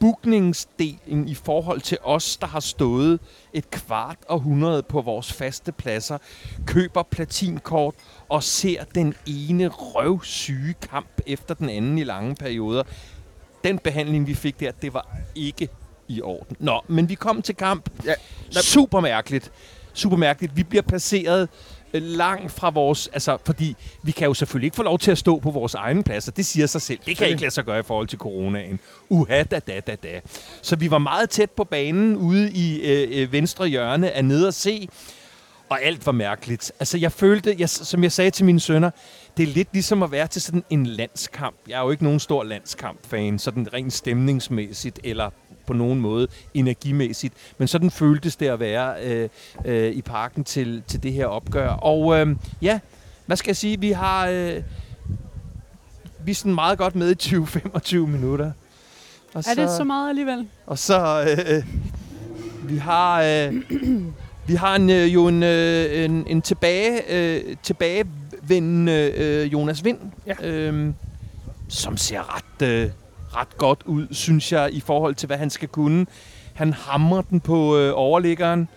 bookningsdelen i forhold til os, der har stået et kvart århundrede på vores faste pladser, køber platinkort og ser den ene røvsyge kamp efter den anden i lange perioder. Den behandling, vi fik der, det var ikke i orden. Nå, men vi kom til kamp.
Ja,
Super mærkeligt. Super mærkeligt. Vi bliver placeret øh, langt fra vores... Altså, fordi vi kan jo selvfølgelig ikke få lov til at stå på vores egne pladser. Det siger sig selv. Det kan ikke lade sig gøre i forhold til coronaen. Uha, da, da, da, da. Så vi var meget tæt på banen ude i øh, øh, venstre hjørne af nede at se. Og alt var mærkeligt. Altså, jeg følte, jeg, som jeg sagde til mine sønner, det er lidt ligesom at være til sådan en landskamp. Jeg er jo ikke nogen stor landskamp-fan, sådan rent stemningsmæssigt, eller på nogen måde energimæssigt. Men sådan føltes det at være øh, øh, i parken til, til det her opgør. Og øh, ja, hvad skal jeg sige? Vi har... Øh, vi er sådan meget godt med i 20-25 minutter. Og
Er det så meget alligevel?
og så øh, vi har øh, vi har en, øh, jo en, øh, en, en tilbage øh, tilbagevendende øh, Jonas Vind,
Ja.
øh, som ser ret øh, ret godt ud, synes jeg, i forhold til hvad han skal kunne. Han hamrer den på øh, overliggeren.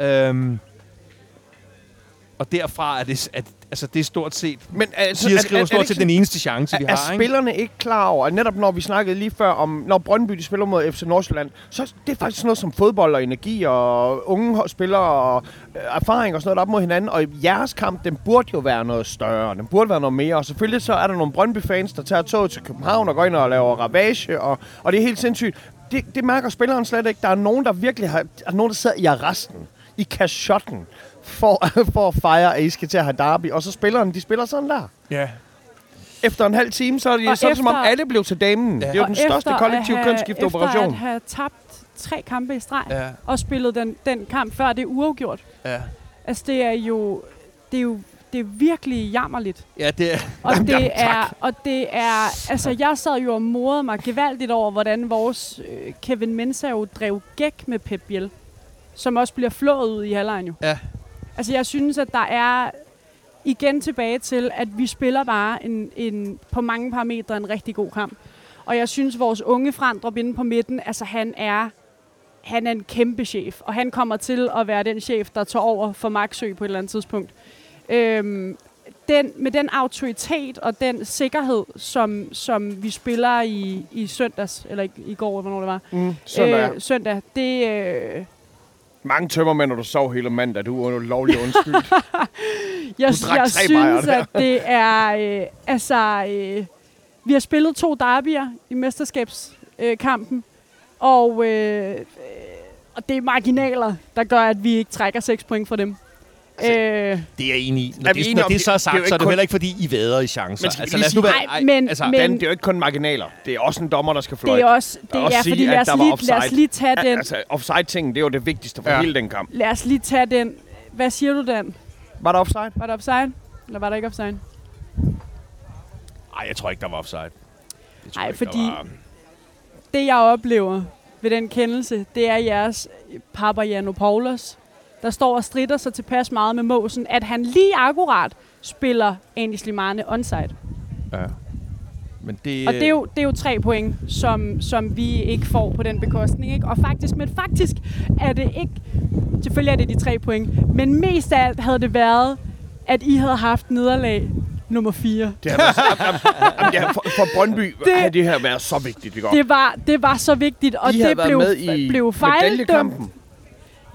Øhm, og derfra er det, at, altså det er stort set,
Men altså,
siger skriver stort set den eneste chance, vi
er, er
har. Ikke?
spillerne ikke klar over, at netop når vi snakkede lige før om, når Brøndby de spiller mod FC Nordsjælland, så er det faktisk noget som fodbold og energi og unge spillere og øh, erfaring og sådan noget op mod hinanden. Og jeres kamp, den burde jo være noget større. Den burde være noget mere. Og selvfølgelig så er der nogle Brøndby-fans, der tager toget til København og går ind og laver ravage. Og, og det er helt sindssygt. Det, det mærker spilleren slet ikke. Der er nogen, der virkelig har... Der er nogen, der sidder i arresten. I kashotten. For, for at fejre, at I skal til at have derby. Og så spillerne, de spiller sådan der.
Ja.
Efter en halv time, så er det,
Og
så det som om alle blev til damen. Ja. Det er jo den største kollektive kønsskifteoperation.
Efter at have tabt tre kampe i streg,
Ja,
og spillet den, den kamp før, det er uafgjort.
ja.
Altså, det er jo... Det er jo det er virkelig jammerligt.
ja, det er...
Og
Jamen,
det
jamen,
er, og det er, altså jeg sad jo og morede mig gevaldigt over, hvordan vores øh, Kevin Mensah drev gæk med Pep Biel, som også bliver flået ud i halvlejen jo.
Ja.
Altså jeg synes, at der er igen tilbage til, at vi spiller bare en, en, på mange parametre en rigtig god kamp. Og jeg synes, vores unge Frandrup inde på midten, altså han er, han er en kæmpe chef, og han kommer til at være den chef, der tager over for Maxø på et eller andet tidspunkt. Øhm, den, med den autoritet og den sikkerhed, som, som vi spiller i, i søndags, eller i, i går, hvornår det var,
Mm, søndag. Øh.
søndag, det, øh,
Mange tømmermænd, når du sov hele mandag. Du er lovlig undskyld.
jeg,
Du
jeg synes, at det er, øh, altså, øh, vi har spillet to derbyer i mesterskabskampen, øh, og, øh, og det er marginaler, der gør, at vi ikke trækker seks point fra dem.
Altså,
øh,
Det er jeg enig i. Når,
Er
det,
enige
når det
det-
så er
det er
sagt, så er det
kun-
heller ikke, fordi I væder i chancer.
Men
altså, lad os nu være...
Nej, men-
altså,
men-
Dan, det er jo ikke kun marginaler. Det er også en dommer, der skal fløjte.
det er også, det er,
sige,
fordi lad os, lige, lad os lige tage den,
Altså, offside-tingen, det er jo det vigtigste for
Ja.
hele den kamp.
lad os lige tage den, hvad siger du, Dan?
Var der offside?
Var der offside? Eller var der ikke offside?
Ej, jeg tror ikke, der var offside. Det tror
Ej,
jeg ikke, der
fordi-
var.
Det, jeg oplever ved den kendelse, det er jeres Papa Janopoulos, der står og strider sig tilpas meget med Måsen, at han lige akkurat spiller Anis Limane onside.
Ja. Men det,
Og det er, jo, det er jo tre point, som, som vi ikke får på den bekostning. Ikke? Og faktisk, men faktisk er det ikke... Selvfølgelig er det de tre point, men mest af alt havde det været, at I havde haft nederlag nummer 4.
Det har været ja, for, for Brøndby det,
Det-
har det her været så vigtigt, ikke?
Det var, det var så vigtigt, og
I havde
det
været
blev,
med i
blev fejldømt.
medaljekampen.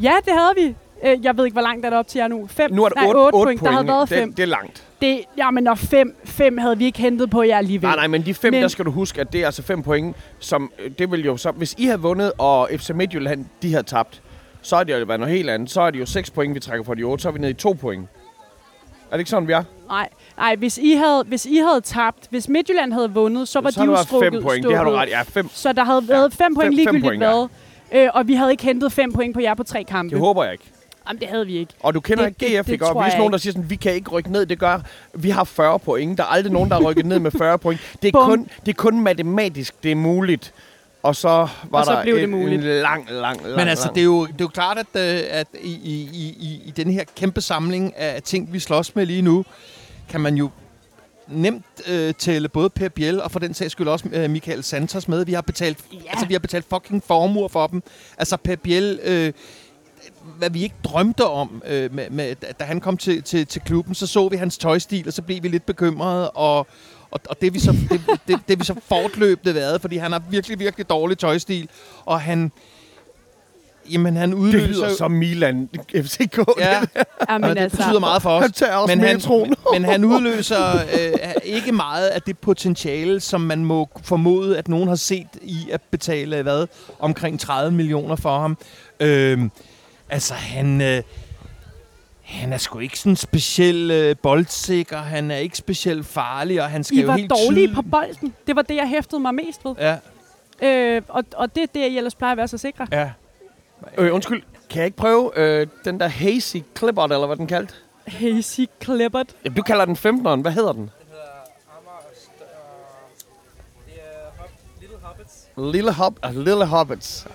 Ja, det havde vi. Øh, Jeg ved ikke, hvor langt er det op til jer nu. Fem,
Nu er det
nej,
8,
8
8
point.
point.
Der havde været fem.
Det, det er langt.
Det, jamen, når fem, fem havde vi ikke hentet på jer alligevel.
Nej, nej, men de fem,
Men-
men, der skal du huske, at det er altså fem point, som øh, det vil jo så... Hvis I havde vundet, og FC Midtjylland, de havde tabt, så er det jo været noget helt andet. Så er det jo 6 point, vi trækker fra de 8, så er vi nede i 2 point. Er det ikke sådan, vi er?
Nej, nej hvis, I havde, hvis I havde tabt, hvis Midtjylland havde vundet, så var
så
de jo strukket.
5 point. Det har du ret. Ja, 5.
Så der havde været fem point
fem
ligegyldigt
point, ja.
hvad. Øh, og vi havde ikke hentet fem point på jer på tre kampe.
Det håber jeg ikke.
Jamen, det havde vi ikke.
Og du kender
Det-
ikke GF,
det
ikke? Og hvis nogen, der siger sådan, vi kan ikke rykke ned, det gør, vi har 40 point. Der er aldrig nogen, der har rykket ned med 40 point. Det er,
Bum.
kun, det er kun matematisk, det er muligt. Og så var
Og så
der
blev det
en,
muligt.
en lang, lang, lang,
Men altså,
lang.
det er jo, det er jo klart, at, øh, at i, i, i, i- i den her kæmpe samling af ting, vi slås med lige nu, kan man jo nemt øh, tælle både Per Biel og for den sags skyld også øh, Michael Santos med. Vi har betalt,
Ja.
altså, vi har betalt fucking formuer for dem. Altså Per Biel, øh, hvad vi ikke drømte om, øh, med, med, da han kom til, til, til klubben, så så vi hans tøjstil, og så blev vi lidt bekymrede, og, og, og det, vi så, det, det, det vi så fortløbende været, fordi han har virkelig, virkelig dårlig tøjstil, og han, jamen han
det
udløser...
lyder som Milan FCK.
Ja,
Jamen,
og det
altså,
betyder meget for os.
Han tager også
Men han,
metroen.
men han udløser øh, ikke meget af det potentiale, som man må formode, at nogen har set i at betale hvad, omkring 30 millioner for ham. Øh, altså, han, øh, han er sgu ikke sådan speciel øh, boldsikker, han er ikke specielt farlig, og han skal
I
jo
var
helt
dårlige
tydeligt-
på bolden. Det var det, jeg hæftede mig mest ved.
Ja,
Øh, og, og det er det, I ellers plejer at være så sikre.
ja.
Øh, undskyld, kan jeg ikke prøve øh, den der Hazy Clippert, eller hvad den kaldte?
Hazy Clippert.
Ja, du kalder den 15'eren. Hvad hedder den? Lille Hop, uh, Lille Hobbits.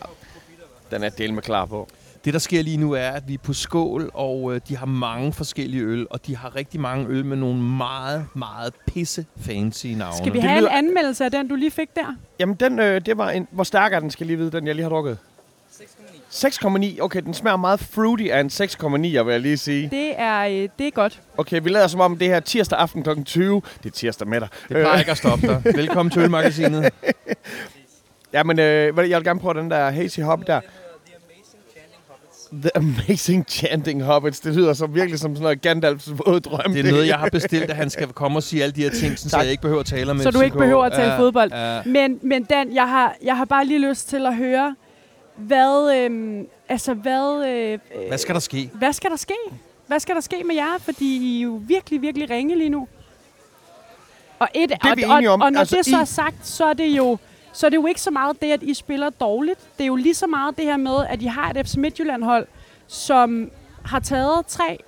Den er del med klar på.
Det, der sker lige nu, er, at vi er på skål, og øh, de har mange forskellige øl, og de har rigtig mange øl med nogle meget, meget pisse fancy navne.
Skal vi have
lyder-
en anmeldelse af den, du lige fik der?
Jamen, den, øh, det var en... Hvor stærk er den, skal jeg lige vide, den jeg lige har drukket? 6,9. Okay, den smager meget fruity af en 6,9, vil jeg lige sige.
Det er, øh, det er godt.
Okay, vi lader som om det her tirsdag aften kl. 20. Det er tirsdag med dig.
Det plejer ikke at stoppe dig. Velkommen til Ølmagasinet.
Ja, men øh, jeg vil gerne prøve den der Hazy Hop der. The Amazing Chanting Hobbits. Det lyder som virkelig som sådan noget Gandalfs våde drøm.
Det er noget, jeg har bestilt, at han skal komme og sige alle de her ting, sådan, så jeg ikke behøver at tale om
Så du ikke behøver at tale
Ja,
fodbold.
Ja.
Men, men Dan, jeg har, jeg har bare lige lyst til at høre, hvad, øhm, altså hvad, øh,
Hvad skal der ske?
hvad skal der ske? Hvad skal der ske med jer? Fordi I er jo virkelig, virkelig ringe lige nu. Og, et,
er
og,
vi enige
og,
om.
og når
Altså,
det så er sagt, så er det jo så er det jo ikke så meget det, at I spiller dårligt. Det er jo lige så meget det her med, at I har et FC Midtjylland-hold, som har taget tre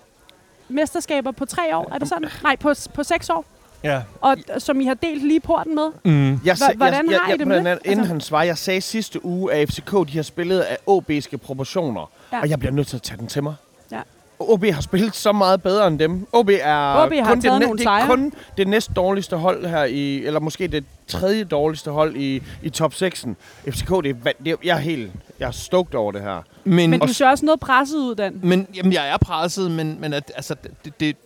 mesterskaber på tre år. Er det sådan? Nej, på, på seks år.
Ja.
Og som I har delt lige porten med.
Mm.
Jeg,
hvordan har I det med det?
Inden
Altså-
han svarer, jeg sagde sidste uge, at FCK de har spillet af OB'ske proportioner.
Ja.
Og jeg bliver nødt til at tage den til mig. OB har spillet så meget bedre end dem. OB er
OB har
kun,
taget
det,
nogle
det er
sejre.
kun det næst dårligste hold her i, eller måske det tredje dårligste hold i, i top 6'en. FCK, det er, det er, jeg er helt, jeg er stoked over det her.
Men,
Men du ser også noget presset ud, Dan.
men jamen, jeg er presset, men, men at, altså, det, det,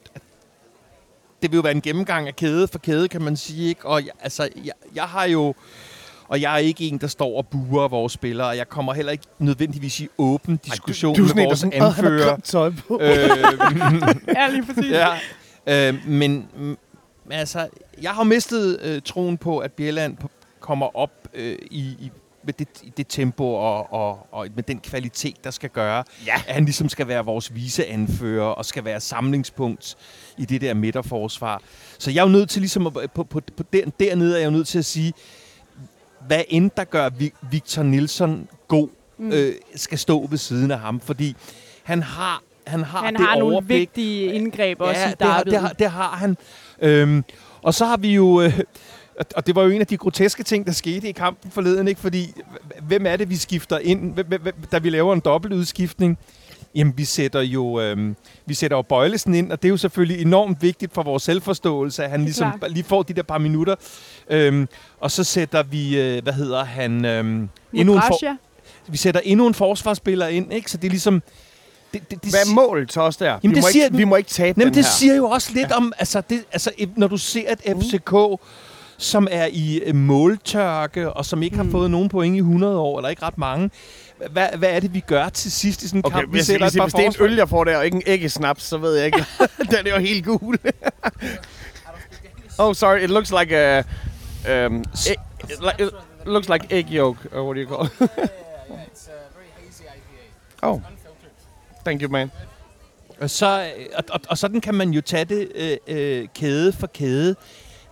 det vil jo være en gennemgang af kæde for kæde, kan man sige. Ikke? Og jeg, altså, jeg, jeg har jo... Og jeg er ikke en, der står og buer vores spillere. og Jeg kommer heller ikke nødvendigvis i åben diskussion
du, du er
med vores
sådan, "Åh, han har
anfører.
tøj på.
Øh,
Ja, lige præcis.
ja. Øh, men altså, jeg har mistet øh, troen på, at Bjelland p- kommer op øh, i, i med det, i det tempo og, og, og med den kvalitet, der skal gøre,
Ja.
at han ligesom skal være vores viseanfører og skal være samlingspunkt i det der midterforsvar. Så jeg er jo nødt til ligesom, at, på, på, på der, dernede er jeg jo nødt til at sige, hvad end der gør Vi- Victor Nilsson god, mm. øh, skal stå ved siden af ham, fordi han har, han har
Han
det
har nogle
overblik.
vigtige indgreb også i
det har, det, har, det har han. Øhm, og så har vi jo... Øh, og det var jo en af de groteske ting, der skete i kampen forleden, ikke? Fordi, hvem er det, vi skifter ind, hvem, hvem- da vi laver en dobbeltudskiftning? Jamen, vi sætter jo øhm, vi sætter jo Bøjlesen ind, og det er jo selvfølgelig enormt vigtigt for vores selvforståelse, at han ligesom
klart.
lige får de der par minutter. Øhm, og så sætter vi, øh, hvad hedder han, øhm, endnu en, for, vi sætter endnu en forsvarsspiller ind, ikke? Så det er ligesom... Det, det, det
Hvad er målet så også der?
Jamen,
vi,
det
må
siger
ikke, vi må ikke tabe
Jamen,
den
det
her.
siger jo også lidt ja. om, altså, det, altså, når du ser et FCK, som er i øh, måltørke, og som ikke har
Mm.
fået nogen point i 100 år, eller ikke ret mange, hvad, hvad er det, vi gør til sidst i sådan en
Okay,
kamp? Vi
hvis,
sætter
hvis,
et par
hvis det er en øl, jeg får der, og ikke en æggesnaps, så ved jeg ikke. den er jo helt gul. oh, sorry, it looks like a... Um, egg, it, like, it looks like egg yolk, or what do you call it?
yeah, yeah, it's uh, very hazy IPA.
Oh,
Unfiltered.
thank you, man.
Og, så, og, og, og sådan kan man jo tage det øh, øh, kæde for kæde.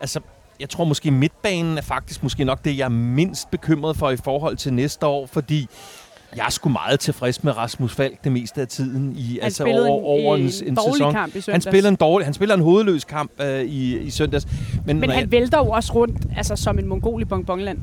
Altså, jeg tror måske midtbanen er faktisk måske nok det, jeg er mindst bekymret for i forhold til næste år, fordi jeg er sgu meget tilfreds med Rasmus Falk det meste af tiden i
Han
altså over, over en,
en,
en,
dårlig
sæson.
kamp i søndags.
Han spiller en dårlig, han spiller en hovedløs kamp øh, i, i søndags. Men,
Men han vælter jo også rundt, altså som en mongol i bonbonland.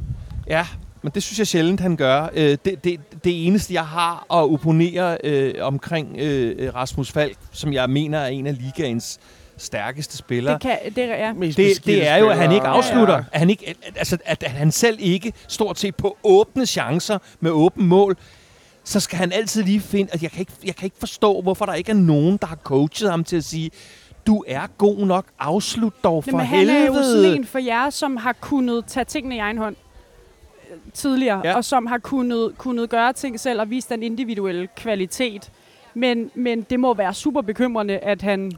Ja, men det synes jeg sjældent, han gør. Øh, det, det, det eneste, jeg har at opponere øh, omkring øh, Rasmus Falk, som jeg mener er en af ligaens stærkeste spillere,
Det, kan, det er, ja.
Det, det er jo, at han ikke afslutter.
Ja,
At han, ikke, altså, at, at han selv ikke stort set på åbne chancer med åben mål, så skal han altid lige finde... At jeg, kan ikke, jeg kan ikke forstå, hvorfor der ikke er nogen, der har coachet ham til at sige, du er god nok, afslut dog for
Jamen, han
helvede.
er jo sådan en for jer, som har kunnet tage tingene i egen hånd øh, tidligere,
Ja.
ja. og som har kunnet, kunnet gøre ting selv og vise den individuelle kvalitet. Men, men det må være super bekymrende, at, han,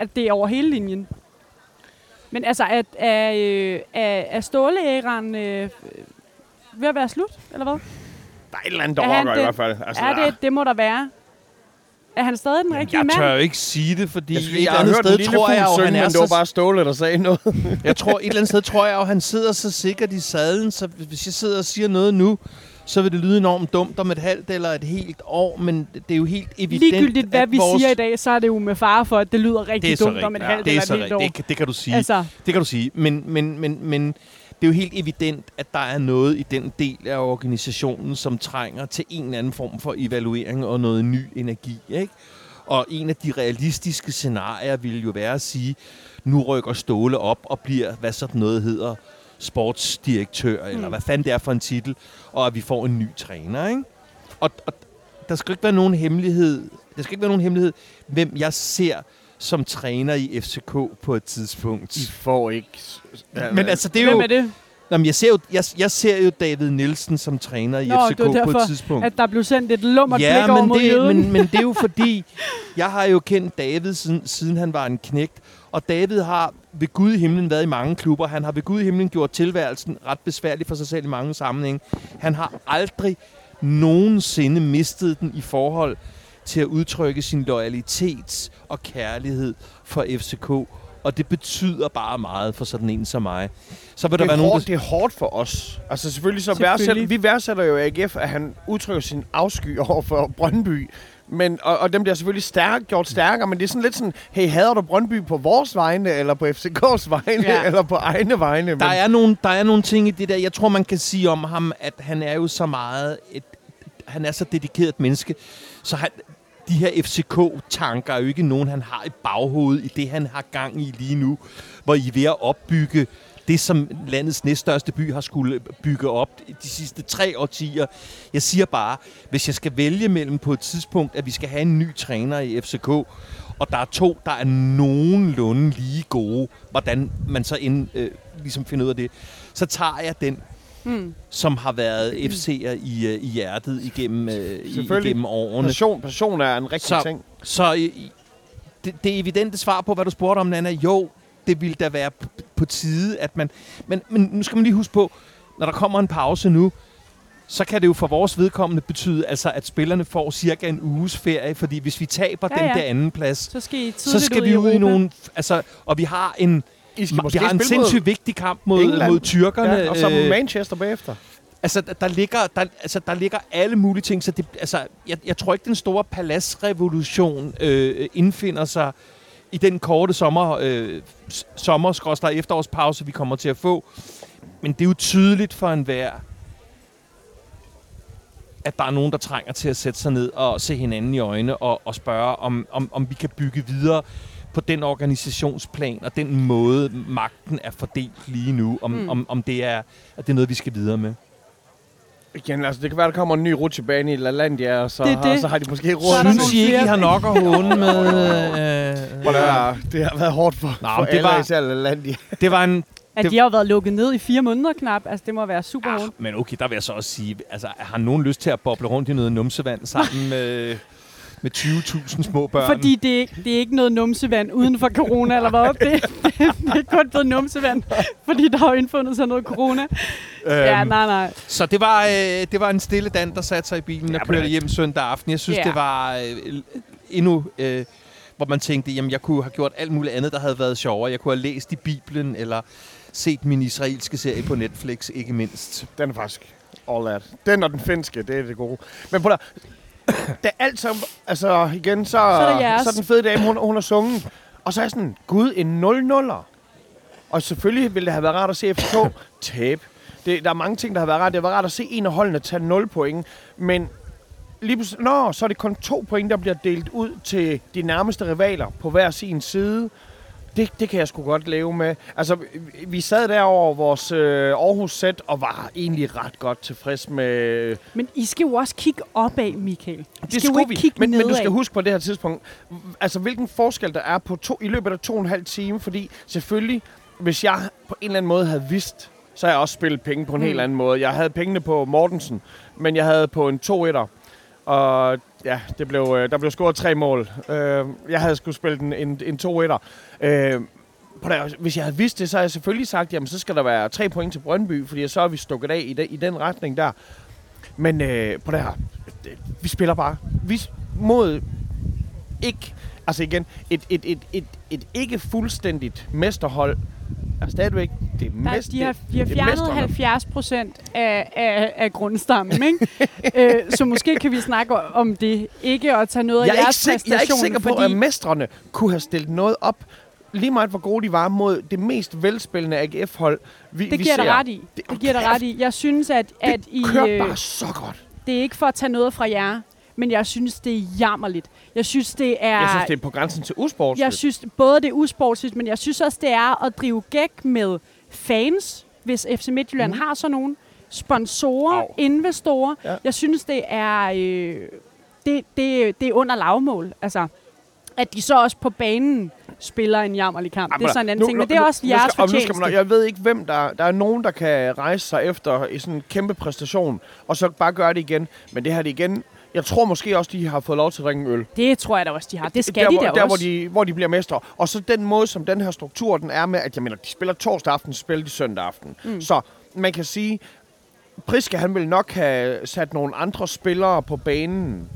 at det er over hele linjen. Men altså, at, er, øh, er, er ståleæren øh, ved at være slut, eller hvad?
Der er et eller andet, der
Er
rocker i hvert fald. Altså,
er det, det må der være. Er han stadig den rigtige
jeg
mand?
tør jo ikke sige det, fordi
jeg,
et
jeg,
eller
har hørt
sted
lille
tror jeg
synge,
han er
men det var bare Ståle, der sagde noget.
Jeg tror, et eller andet sted tror jeg jo, han sidder så sikkert i sadlen, så hvis jeg sidder og siger noget nu, så vil det lyde enormt dumt om et halvt eller et helt år, men det er jo helt evident,
Ligegyldigt hvad
at
vi
vores...
siger i dag, så er det jo med fare for, at det lyder rigtig
det
dumt om et
rigtigt.
halvt
det er
eller et helt år.
rigtigt. Det, kan- det kan du sige.
Altså,
Det kan du sige. Men, men, men, men det er jo helt evident, at der er noget i den del af organisationen, som trænger til en eller anden form for evaluering og noget ny energi. Ikke? Og en af de realistiske scenarier ville jo være at sige, nu rykker Ståle op og bliver, hvad sådan noget hedder, sportsdirektør, mm. eller hvad fanden det er for en titel, og at vi får en ny træner. Ikke? Og, og der skal ikke være nogen hemmelighed, der skal ikke være nogen hemmelighed, hvem jeg ser som træner i FCK på et tidspunkt.
I får ikke...
Men altså, det er
hvem
jo...
er det?
Jamen, jeg, ser jo jeg, jeg ser jo David Nielsen som træner i
Nå,
FCK
det var
på et
derfor,
tidspunkt.
At der blev sendt et lummert
ja,
blik over
men
mod
det,
jøden.
men, men det er jo fordi, jeg har jo kendt David siden, siden han var en knægt. Og David har ved Gud i himlen været i mange klubber. Han har ved Gud i himlen gjort tilværelsen ret besværlig for sig selv i mange sammenhænge. Han har aldrig nogensinde mistet den i forhold til at udtrykke sin loyalitet og kærlighed for FCK. Og det betyder bare meget for sådan en som mig. Så vil der
det,
være
er
nogen,
hårdt,
der...
det er hårdt for os. Altså selvfølgelig så
Selvfølgelig.
værdsætter, vi værdsætter jo AGF, at han udtrykker sin afsky over for Brøndby. Men, og, og dem bliver selvfølgelig stærk, gjort stærkere, men det er sådan lidt sådan, hey, hader du Brøndby på vores vegne, eller på FCK's vegne,
Ja.
eller på egne vegne?
Der er, nogle, der er nogle ting i det der. Jeg tror, man kan sige om ham, at han er jo så meget... Et, han er så dedikeret et menneske, så han, de her FCK-tanker er jo ikke nogen, han har i baghovedet i det, han har gang i lige nu, hvor I er ved at opbygge det, som landets næststørste by har skulle bygge op de sidste tre årtier. Jeg siger bare, hvis jeg skal vælge mellem på et tidspunkt, at vi skal have en ny træner i FCK, og der er to, der er nogenlunde lige gode, hvordan man så ind, øh, ligesom finder ud af det, så tager jeg den,
Mm.
som har været FC'er i, øh, i hjertet igennem, øh, igennem årene.
Passion, passion er en rigtig
Så-
ting.
Så øh, det, det evidente svar på, hvad du spurgte om, Nana, jo, det ville da være på tide, at man... Men, men nu skal man lige huske på, når der kommer en pause nu, så kan det jo for vores vedkommende betyde, altså, at spillerne får cirka en uges ferie, fordi hvis vi taber
Ja,
ja, den der anden plads,
Så skal I
så skal
ud
vi ud i nogle... Altså, og vi har en,
I skal
vi har en
mod
sindssygt vigtig kamp mod,
England.
mod tyrkerne.
Ja, og så
øh,
Manchester bagefter.
Altså, der, der, ligger, der, altså, der ligger alle mulige ting, så det, altså, jeg, jeg tror ikke, den store paladsrevolution øh, indfinder sig i den korte sommer, øh, sommer efterårspause, vi kommer til at få. Men det er jo tydeligt for enhver, at der er nogen, der trænger til at sætte sig ned og se hinanden i øjnene og, og spørge, om, om, om vi kan bygge videre på den organisationsplan og den måde, magten er fordelt lige nu, om,
mm.
om, om det, er, at det er noget, vi skal videre med.
Igen, altså, det kan være, der kommer en ny rutsjebane i LaLandia, og så,
Det er
har,
det.
så har de måske råd.
Synes I ikke, I har nok at håne med? Øh,
Hvor det, er, det har været hårdt for,
Nå,
for
det
alle,
var-
især LaLandia.
det var en...
At
Det-
de har været lukket ned i fire måneder knap. Altså, det må være super
Ah,
hårdt.
men okay, der vil jeg så også sige, altså, har nogen lyst til at boble rundt i noget numsevand sammen med, med 20.000 små børn?
Fordi det er, ikke, det er ikke noget numsevand uden for corona, eller hvad? Det, det, det er kun blevet numsevand, fordi der har indfundet sig noget corona.
øhm,
Ja, nej, nej.
Så det var, øh, det var en stille Dan, der satte sig i bilen
Ja,
og kørte
det-
hjem søndag aften. Jeg synes,
Ja.
det var øh, endnu... Øh, hvor man tænkte, jamen jeg kunne have gjort alt muligt andet, der havde været sjovere. Jeg kunne have læst i Bibelen, eller set min israelske serie på Netflix, ikke mindst.
Den er faktisk all that. Den og den finske, det er det gode. Men på der, det er alt som, altså igen, så, så,
er
så er den fede dame, hun, hun har sunget. Og så er jeg sådan, gud, en 0-0'er. Og selvfølgelig ville det have været rart at se FCK tabe. Det, der er mange ting, der har været rart. Det været rart at se en af holdene tage 0 point. Men lige pludselig, nå, så er det kun to point, der bliver delt ud til de nærmeste rivaler på hver sin side. Det, det kan jeg sgu godt leve med. Altså, vi- sad der over vores øh, Aarhus-sæt og var egentlig ret godt tilfreds med...
Men I skal jo også kigge opad, Michael. I
Det
skal jo ikke
vi.
kigge
Men, men du skal huske på det her tidspunkt, altså hvilken forskel der er på to, i løbet af to og en halv time, fordi selvfølgelig, hvis jeg på en eller anden måde havde vidst, så har jeg også spillet penge på en. Mm. helt anden måde. Jeg havde pengene på Mortensen, men jeg havde på en 2-1'er. Og ja, det blev, øh, der blev scoret tre mål. Øh, jeg havde skulle spille en, en, en 2-1'er. På der, hvis jeg havde vidst det, så havde jeg selvfølgelig sagt, jamen så skal der være tre point til Brøndby, fordi så er vi stukket af i, de, i den retning der. Men øh, på det her, vi spiller bare. Vi mod ikke, altså igen, et, et, et, et, et ikke fuldstændigt mesterhold er stadigvæk det
Der,
mest,
de har, de har
det
fjernet
mestrene.
70 procent af, af, af grundstammen, ikke? øh, så måske kan vi snakke om det. Ikke at tage noget
jeg
af
er, ikke
jeres
sik- jeg er ikke sikker på,
fordi
at mestrene kunne have stillet noget op, lige meget hvor gode de var mod det mest velspillende AGF-hold, vi,
det
vi
giver
ser.
dig ret i.
Det-
Det giver dig ret i. Jeg synes, at, at I,
Det kører
øh,
bare så godt.
det er ikke for at tage noget fra jer, men jeg synes, det er jammerligt. Jeg synes, det er...
Jeg synes, det er på grænsen til usportsligt.
Jeg synes både det er usportsligt, men jeg synes også, det er at drive gæk med fans, hvis FC Midtjylland mm. har sådan nogen. Sponsorer,
Au.
investorer.
Ja.
Jeg synes, det er, øh, det, det, det er under lavmål. Altså, at de så også på banen spiller en jammerlig kamp. det er sådan en anden ting, men det er også jeres
skal, nu skal
fortjeneste.
man, Jeg ved ikke, hvem der... Der er nogen, der kan rejse sig efter i sådan en kæmpe præstation, og så bare gøre det igen. Men det her det igen... Jeg tror måske også, de har fået lov til at ringe øl.
Det tror jeg da også, de har. Det skal
der,
de da
der,
også.
hvor de, hvor de bliver mestre. Og så den måde, som den her struktur den er med, at jeg mener, de spiller torsdag aften, så spiller de søndag aften. Mm. Så man kan sige, Priske han vil nok have sat nogle andre spillere på banen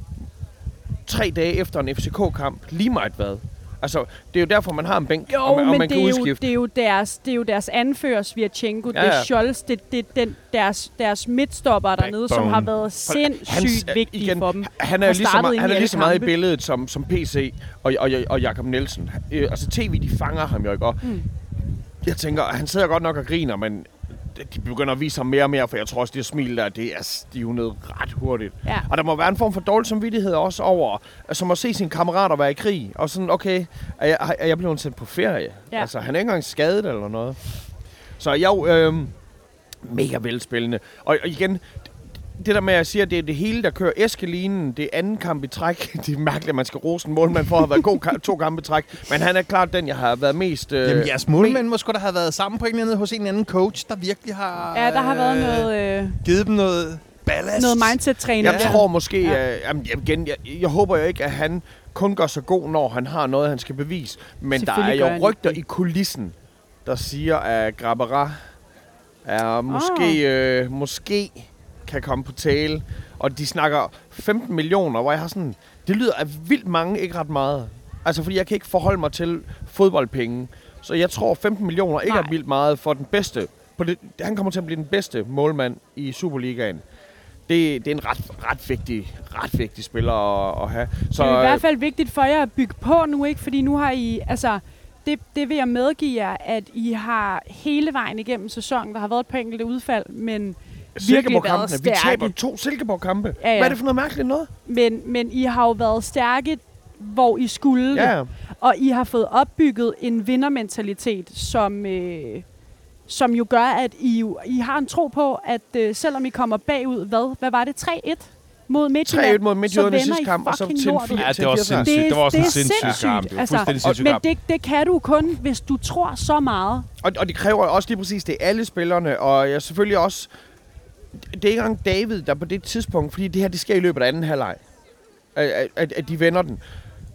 tre dage efter en FCK-kamp. Lige meget hvad. Altså, det er jo derfor, man har en bænk,
Jo,
og man, og
men
man
det,
kan
er jo,
udskifte.
det, er jo deres, det er jo deres anfører, Svirchenko, ja,
Ja,
det er. Scholz, det, det er den, deres, deres midtstopper dernede, som
Backbone.
har været sindssygt
øh,
vigtige
igen,
for dem.
Han er
Og
lige så, meget, han
i
er lige så meget i billedet som, som PC og, og, og Jakob Nielsen. Øh, altså tv, de fanger ham jo ikke. Og
Mm.
Jeg tænker, han sidder godt nok og griner, men de begynder at vise ham mere og mere, for jeg tror også, det smil der, det er stivnet ret hurtigt.
Ja.
Og der må være en form for dårlig samvittighed også over, som at se sine kammerater være i krig. Og sådan, okay, er jeg, er jeg blevet sendt på ferie?
Ja.
Altså, han er ikke engang skadet eller noget. Så jeg øh, mega velspillende. Og, og igen, det der med, at jeg siger, at det er det hele, der kører Eskelinen, det er anden kamp i træk. Det er mærkeligt, at man skal rose en målmand for at have været god ka- to kampe i træk. Men han er klart den, jeg har været mest... Øh,
Jamen, jeres målmænd må sgu da have været sammen på en eller anden hos en anden coach, der virkelig har
Ja, der har været
øh,
noget, øh,
givet dem noget ballast.
noget mindset-træning.
Jeg tror måske,
Ja.
øh, jamen, jeg- igen, jeg, jeg håber jo ikke, at han kun gør sig god, når han har noget, han skal bevise. Men der er jo rygter i kulissen, der siger, at Grabara er måske, øh, måske kan komme på tale. Og de snakker 15 millioner, hvor jeg har sådan... Det lyder af vildt mange, ikke ret meget. Altså, fordi jeg kan ikke forholde mig til fodboldpenge. Så jeg tror, 15 millioner ikke
Nej.
er vildt meget for den bedste. På det, han kommer til at blive den bedste målmand i Superligaen. Det, det er en ret, ret, vigtig, ret vigtig spiller at, at have.
Så, det er i hvert fald vigtigt for jer at bygge på nu, ikke? Fordi nu har I, altså, det, det vil jeg medgive jer, at I har hele vejen igennem sæsonen, der har været et par enkelte udfald, men,
Silkeborg-kampene. Vi
stærke.
taber to Silkeborg-kampe.
Ja, ja.
Hvad er det for noget mærkeligt noget?
men, men I har jo været stærke, hvor I skulle det.
Ja,
Og I har fået opbygget en vindermentalitet, som, øh, som jo gør, at I, jo, I har en tro på, at øh, selvom I kommer bagud, hvad, hvad var det, 3-1 mod Midtjylland,
3-1 mod Midtjylland i
så
sidste kamp, og så
fucking
til en
lortet.
fire-
Ja, det var
en
sindssygt.
firserne.
Det var også en
det er
sindssyg
sindssygt.
kamp. Det var
Altså,
fuldstændig
og,
sindssyg
men det, det kan du kun, hvis du tror så meget.
Og, og det kræver også lige præcis, det er alle spillerne, og jeg selvfølgelig også... Det er ikke engang David, der på det tidspunkt, fordi det her, det sker i løbet af anden halvleg, at, at, at, de vender den.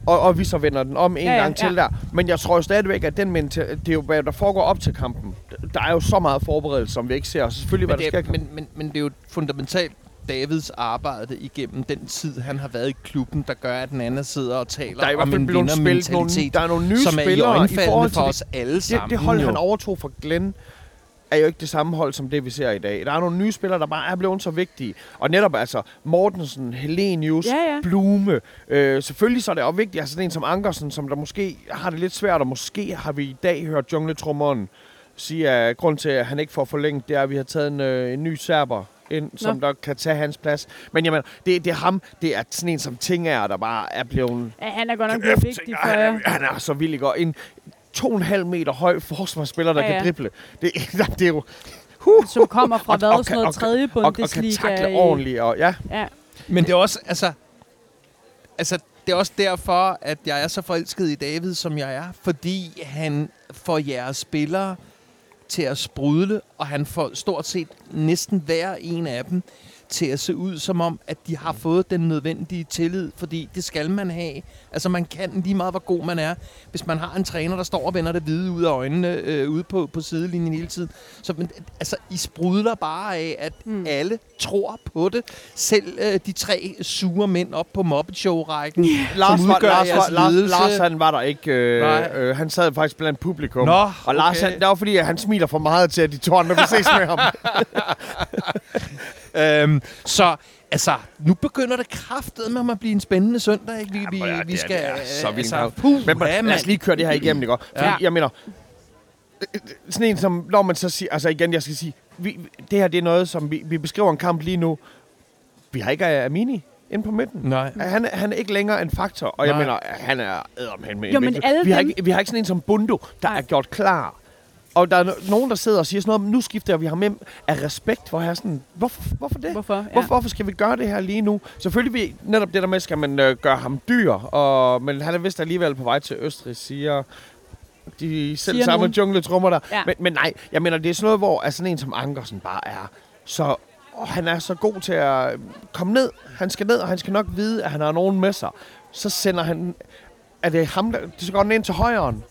Og, og vi så vender den om en
Ja,
ja,
ja,
gang til
ja.
der. Men jeg tror jo stadigvæk, at den mental, det er jo, hvad der foregår op til kampen. Der er jo så meget forberedelse, som vi ikke ser. Og selvfølgelig, hvad
Men
der sker. i
det, er,
kampen.
men, men, men det er jo fundamentalt Davids arbejde igennem den tid, han har været i klubben, der gør, at den anden sidder og taler
der er i
om en
blevet spillet nogle,
vindermentalitet,
der er nogle nye
som er i
spillere i
øjenfaldene
forhold
for
til
os alle
det,
sammen.
det hold,
jo.
han overtog fra Glenn, er jo ikke det samme hold, som det, vi ser i dag. Der er nogle nye spillere, der bare er blevet så vigtige. Og netop altså Mortensen, Helenius,
Ja, ja.
Blume. Øh, selvfølgelig så er det også vigtigt, altså sådan en som Ankersen, som der måske har det lidt svært, og måske har vi i dag hørt jungletrummeren sige, at grund til, at han ikke får forlænget, det er, at vi har taget en, øh, en ny serber ind, som der kan tage hans plads. Men jamen, det, det er ham, det er sådan en som Tinger, der bare er blevet
Ja, han er godt nok blevet vigtig for jer.
han, er så vildt godt. En to og en halv meter høj forsvarsspiller, der
Ja,
ja, kan drible. Det, det er jo... Uh,
Som kommer fra hvad, sådan noget
og,
tredje
og, og kan
Bundesliga.
takle
i-
ordentligt. Og, ja,
Ja,
Men det er også, altså, altså, det er også derfor, at jeg er så forelsket i David, som jeg er. Fordi han får jeres spillere til at sprudle, og han får stort set næsten hver en af dem til at se ud som om, at de har fået den nødvendige tillid, fordi det skal man have. Altså man kan lige meget, hvor god man er. Hvis man har en træner, der står og vender det hvide ud af øjnene øh, ude på, på sidelinjen hele tiden. Så men, altså, I sprudler bare af, at
Mm.
mm. alle tror på det. Selv øh, de tre sure mænd op på Muppet Show-rækken,
Lars,
som
var, Lars, var, Lars. Lars, han var der ikke. Øh,
Nej.
øh, han sad faktisk blandt publikum.
Nå,
og Lars, han, det var fordi, at han smiler for meget til, at de to andre vil ses med ham.
Øhm, så altså, nu begynder det kraftet med at blive en spændende søndag. Ikke? Vi, vi,
ja,
vi
det er-
skal...
det er så
øh,
vildt
altså, puh,
Men
ja,
man, lad os lige køre det her igennem, ikke? Fordi,
Ja.
jeg mener, øh, sådan en som, når man så siger, altså igen, jeg skal sige, vi, det her det er noget, som vi, vi beskriver en kamp lige nu. Vi har ikke Amini inde på midten.
Nej.
Han, er- han er ikke længere en faktor, og jeg
Nej.
mener, han er ædermhen med
Jo, men alle
vi, har
dem-
ikke, vi har ikke sådan en som Bundo, der
Nej.
er gjort klar. Og der er no- nogen, der sidder og siger sådan noget, nu skifter vi ham med af respekt, hvor jeg er sådan, hvorfor, hvorfor det?
hvorfor? Ja.
Hvorfor, hvorfor skal vi gøre det her lige nu? Selvfølgelig vi, netop det der med, skal man øh, gøre ham dyr, og, men han er vist alligevel på vej til Østrig, siger de selv
Siger
samme jungletrummer der.
Ja.
Men, men nej, jeg mener, det er sådan noget, hvor altså, sådan en som Ankersen bare er så... Og han er så god til at komme ned. Han skal ned, og han skal nok vide, at han har nogen med sig. Så sender han... Er det ham, der... Så går den ind til højren.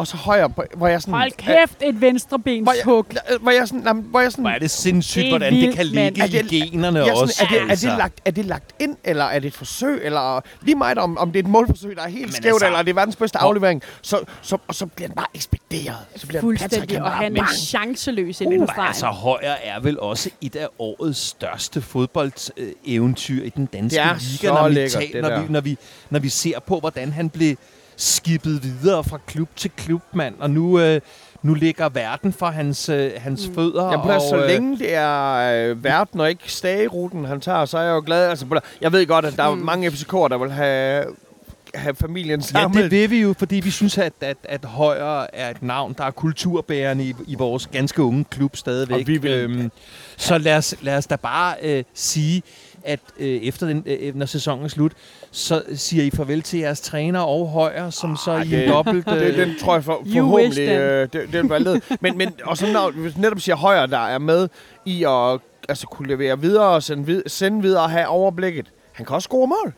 Og så højre, hvor jeg sådan...
Hold kæft, et venstrebens
Hvor jeg,
hug.
hvor jeg sådan... jamen, Hvor jeg sådan
Hvor er det sindssygt,
Det er
hvordan det
vildt,
kan
mand.
ligge
Er det-
i generne også.
sådan, er, det, er,
altså.
det lagt, er det lagt ind, eller er det et forsøg, eller lige meget om, om det er et målforsøg, der er helt
Men
skævt,
altså-
eller er det verdens bedste
Hvor-
aflevering, så, så, og så bliver den bare ekspederet. Så bliver den Patrick,
Fuldstændig,
han
og han er chanceløs ind i
Uh,
stregen.
altså, Højer er vel også et af årets største fodboldeventyr i den danske
Det er
liga, når vi,
det
når, vi, når, vi, når vi ser på, hvordan han blev skibet videre fra klub til klub, mand. Og nu, øh, nu ligger verden for hans, øh, hans mm. fødder.
Ja, og, så
øh,
længe det er øh, verden og ikke stageruten, han tager, så er jeg jo glad. Altså, jeg ved godt, at der er
Mm.
mange FCK'er, der vil have have familien
Ja,
sammen.
det vil vi jo, fordi vi synes, at, at, at Højer er et navn, der er kulturbærende i, i vores ganske unge klub stadigvæk.
Og vi vil-
øhm, så lad os, lad os da bare øh, sige, at øh, efter den, øh, når sæsonen er slut, så siger I farvel til jeres træner og Højer, som så i
det-
en dobbelt... Øh,
det, den tror jeg for, forhåbentlig, øh, det, det var led. Men, men og så når hvis netop siger højre, der er med i at altså, kunne levere videre og sende, vid- sende videre og have overblikket. Han kan også score mål.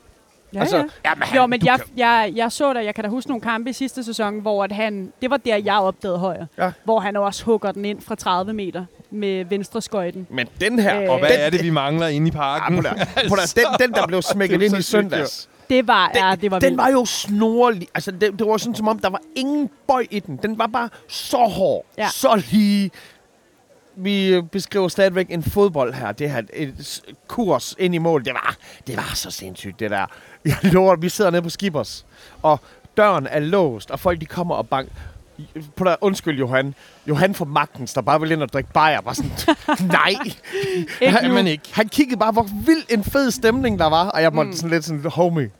Ja,
altså,
ja.
jamen,
Jo, men jeg,
kan-
jeg, jeg så der, jeg kan da huske nogle kampe i sidste sæson, hvor at han, det var der, jeg opdagede højre.
Ja.
Hvor han også hugger den ind fra 30 meter med venstre skøjten.
Men den her...
Øh,
og hvad
den,
er det, vi mangler inde i parken?
Ah, prøv da- prøv da, den, den, der blev smækket ind i søndags.
Det var, den, ja, det var
den
vildt.
var jo snorlig. Altså, det, det var sådan, som om, der var ingen bøj i den. Den var bare så hård,
Ja.
så lige. Vi beskriver stadigvæk en fodbold her. Det her et kurs ind i mål. Det var, det var så sindssygt, det der. Jeg lover, vi sidder nede på Skibers, og døren er låst, og folk de kommer og bank. På der, undskyld, Johan. Johan fra Magtens, der bare ville ind og drikke bajer. Bare sådan, nej.
Ikke
han,
man ikke.
han kiggede bare, hvor vild en fed stemning der var. Og jeg måtte
Mm.
sådan lidt sådan, homie,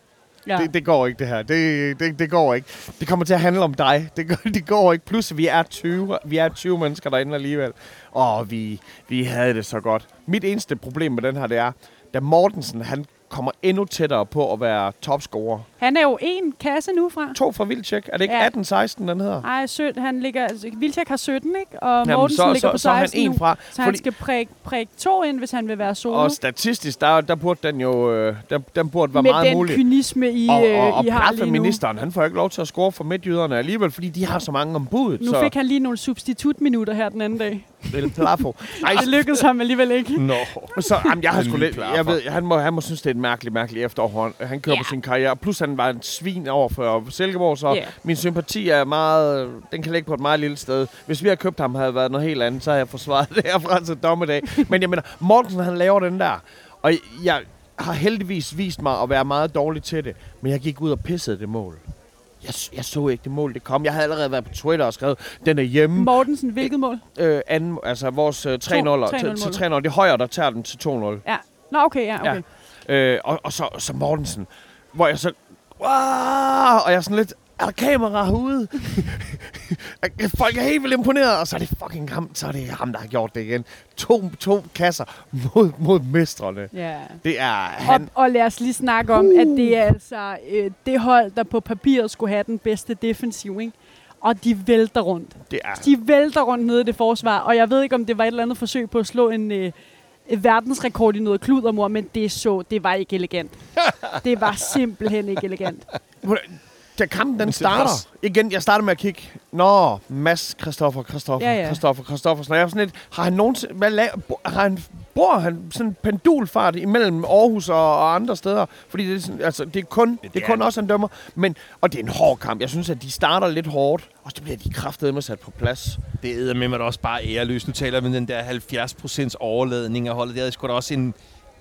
Ja.
det, det går ikke, det her. Det, det, det går ikke. Det kommer til at handle om dig. Det, går- det går ikke. Plus, vi er 20, vi er 20 mennesker derinde alligevel. Og vi, vi havde det så godt. Mit eneste problem med den her, det er, da Mortensen, han kommer endnu tættere på at være topscorer.
Han er jo en kasse nu fra.
To fra Vildtjek. Er det ikke
Ja.
18-16, den hedder?
Ej, sødt. Han ligger, altså, Vildtjek har 17, ikke? Og
Jamen,
Mortensen
så,
ligger
så,
på
så er han
16
en
nu.
fra.
Så han skal prikke prik to ind, hvis han vil være solo.
Og statistisk, der, der burde den jo øh, der, den burde være
med
meget
den
mulig.
kynisme, I,
Og,
øh,
og, og
I har lige nu.
ministeren, han får ikke lov til at score for midtjyderne alligevel, fordi de har så mange om budet.
Nu
så
fik han lige nogle substitutminutter her den anden dag.
El Plafo. Ej,
Det lykkedes ham alligevel ikke.
Nå.
Så, jamen, jeg har sgu lidt, jeg ved, han må, han må synes, det er et mærkeligt, mærkeligt efterår. Han, han kører
Ja.
på sin karriere. Plus han var en svin over for Silkeborg, så
Ja.
min sympati er meget, den kan ligge på et meget lille sted. Hvis vi havde købt ham, havde det været noget helt andet, så havde jeg forsvaret det herfra til dommedag. Men jeg mener, Mortensen han laver den der, og jeg har heldigvis vist mig at være meget dårlig til det, men jeg gik ud og pissede det mål. Jeg, jeg så ikke det mål, det kom. Jeg havde allerede været på Twitter og skrevet, den er hjemme.
Mortensen, hvilket mål?
Øh, anden, altså vores øh, 3-0 til,
3-0
til
mål.
3-0. Det er højere, der tager den til 2-0.
Ja. Nå, okay, ja, okay.
Ja. Øh, og, og så, så Mortensen, hvor jeg så... Wow! Og jeg er sådan lidt... Er der kamera herude? Folk er helt vildt imponeret, og så er det fucking ham, så er det ham, der har gjort det igen. To, to kasser mod, mod mestrene.
ja.
Det er
Og,
han.
og lad os lige snakke om, at det er altså øh, det hold, der på papiret skulle have den bedste defensiv, ikke? Og de vælter rundt.
Det er
De vælter rundt nede i det forsvar, og jeg ved ikke, om det var et eller andet forsøg på at slå en øh, verdensrekord i noget kludermor, men det så, det var ikke elegant. Det var simpelthen ikke elegant.
Da kampen den
det er
starter,
også-
igen, jeg starter med at kigge, Nå, Mads, Christoffer, Christoffer,
Ja, ja.
Christoffer, Christoffersen. Og jeg er sådan lidt, har han nogensinde, hvad la- har han, bor han sådan en pendulfart imellem Aarhus og, og andre steder? Fordi det er, sådan, altså, det er kun, det,
det
er kun
er-
os, han dømmer. Men, og det er en hård kamp. Jeg synes, at de starter lidt hårdt, og så bliver de kraftedeme sat på plads.
Det er med mig da også bare æreløst. Nu taler vi om den der 70% overladning af holdet. Det er sgu da også en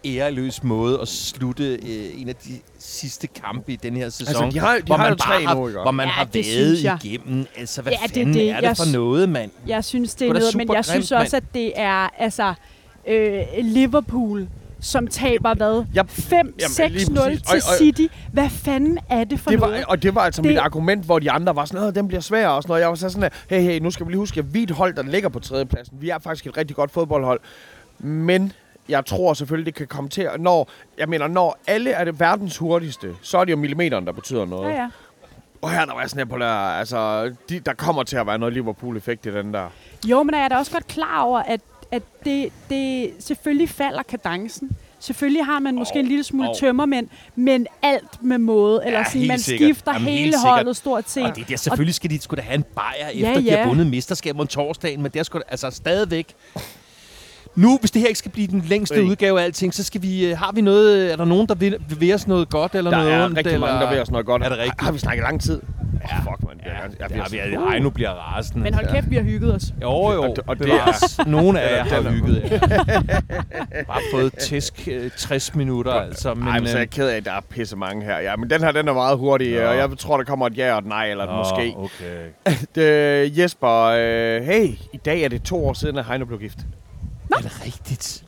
æreløs måde at slutte øh, en af de sidste kampe i den her sæson.
Altså, de har- de
hvor
har
man
jo tre
bare har,
ikke?
Hvor man
Ja,
har været igennem. Altså, hvad
Ja, det er
fanden
det.
er det
Jeg
for noget, mand?
Jeg synes, det er noget, men jeg
grimt,
synes også,
mand.
at det er altså øh, Liverpool, som taber hvad?
Ja,
5-6-0
jamen, lige
til City. Hvad fanden er det for
Det var,
noget?
og det var altså
Det-
det, mit argument, hvor de andre var sådan, at den bliver svær og sådan noget. Jeg var så sådan, at, hey, hey, nu skal vi lige huske, at vi er et hold, der ligger på tredjepladsen. Vi er faktisk et rigtig godt fodboldhold. Men jeg tror selvfølgelig, det kan komme til at... Når, jeg mener, når alle er det verdens hurtigste, så er det jo millimeteren, der betyder noget.
Ja, ja.
Og her der var sådan her på der, altså, de, der kommer til at være noget Liverpool-effekt i den der.
Jo, men er jeg da også godt klar over, at, at det, det selvfølgelig falder kadencen. Selvfølgelig har man måske
Åh,
en lille smule
åh.
tømmermænd, men alt med måde. Eller
Ja,
sådan, man
sikkert.
skifter
Jamen,
hele holdet stort set.
Og det der, selvfølgelig skal de sgu da have en bajer, efter
Ja,
de har
ja.
vundet mesterskab om torsdagen, men det er sgu altså stadigvæk... Nu, hvis det her ikke skal blive den længste
Ej.
udgave af alting, så skal vi... øh, Har vi noget... Er der nogen, der vil, vil os noget godt eller
Der
noget
er
ondt,
rigtig
eller?
mange, der ved os noget godt.
Er det rigtigt?
Har, har vi snakket lang tid? Ja. Oh, fuck, man.
Ja,
jeg, jeg,
det har vi.
jeg,
Ej, nu bliver rasende.
Men hold kæft, vi har hygget os.
Jo, jo.
Og det- og det
bevares. Nogle af jer har
er-
hygget jer. Bare fået tæsk øh, 60 minutter, altså. Men,
Ej, men så er
øh,
jeg ked af, at der er pisse mange her. Ja, men den her, den er meget hurtig,
Nå.
og jeg tror, der kommer et ja og et nej, eller et måske.
okay.
Det, Jesper, øh, hey, i dag er det to år siden, at Heino blev gift.
Er det rigtigt?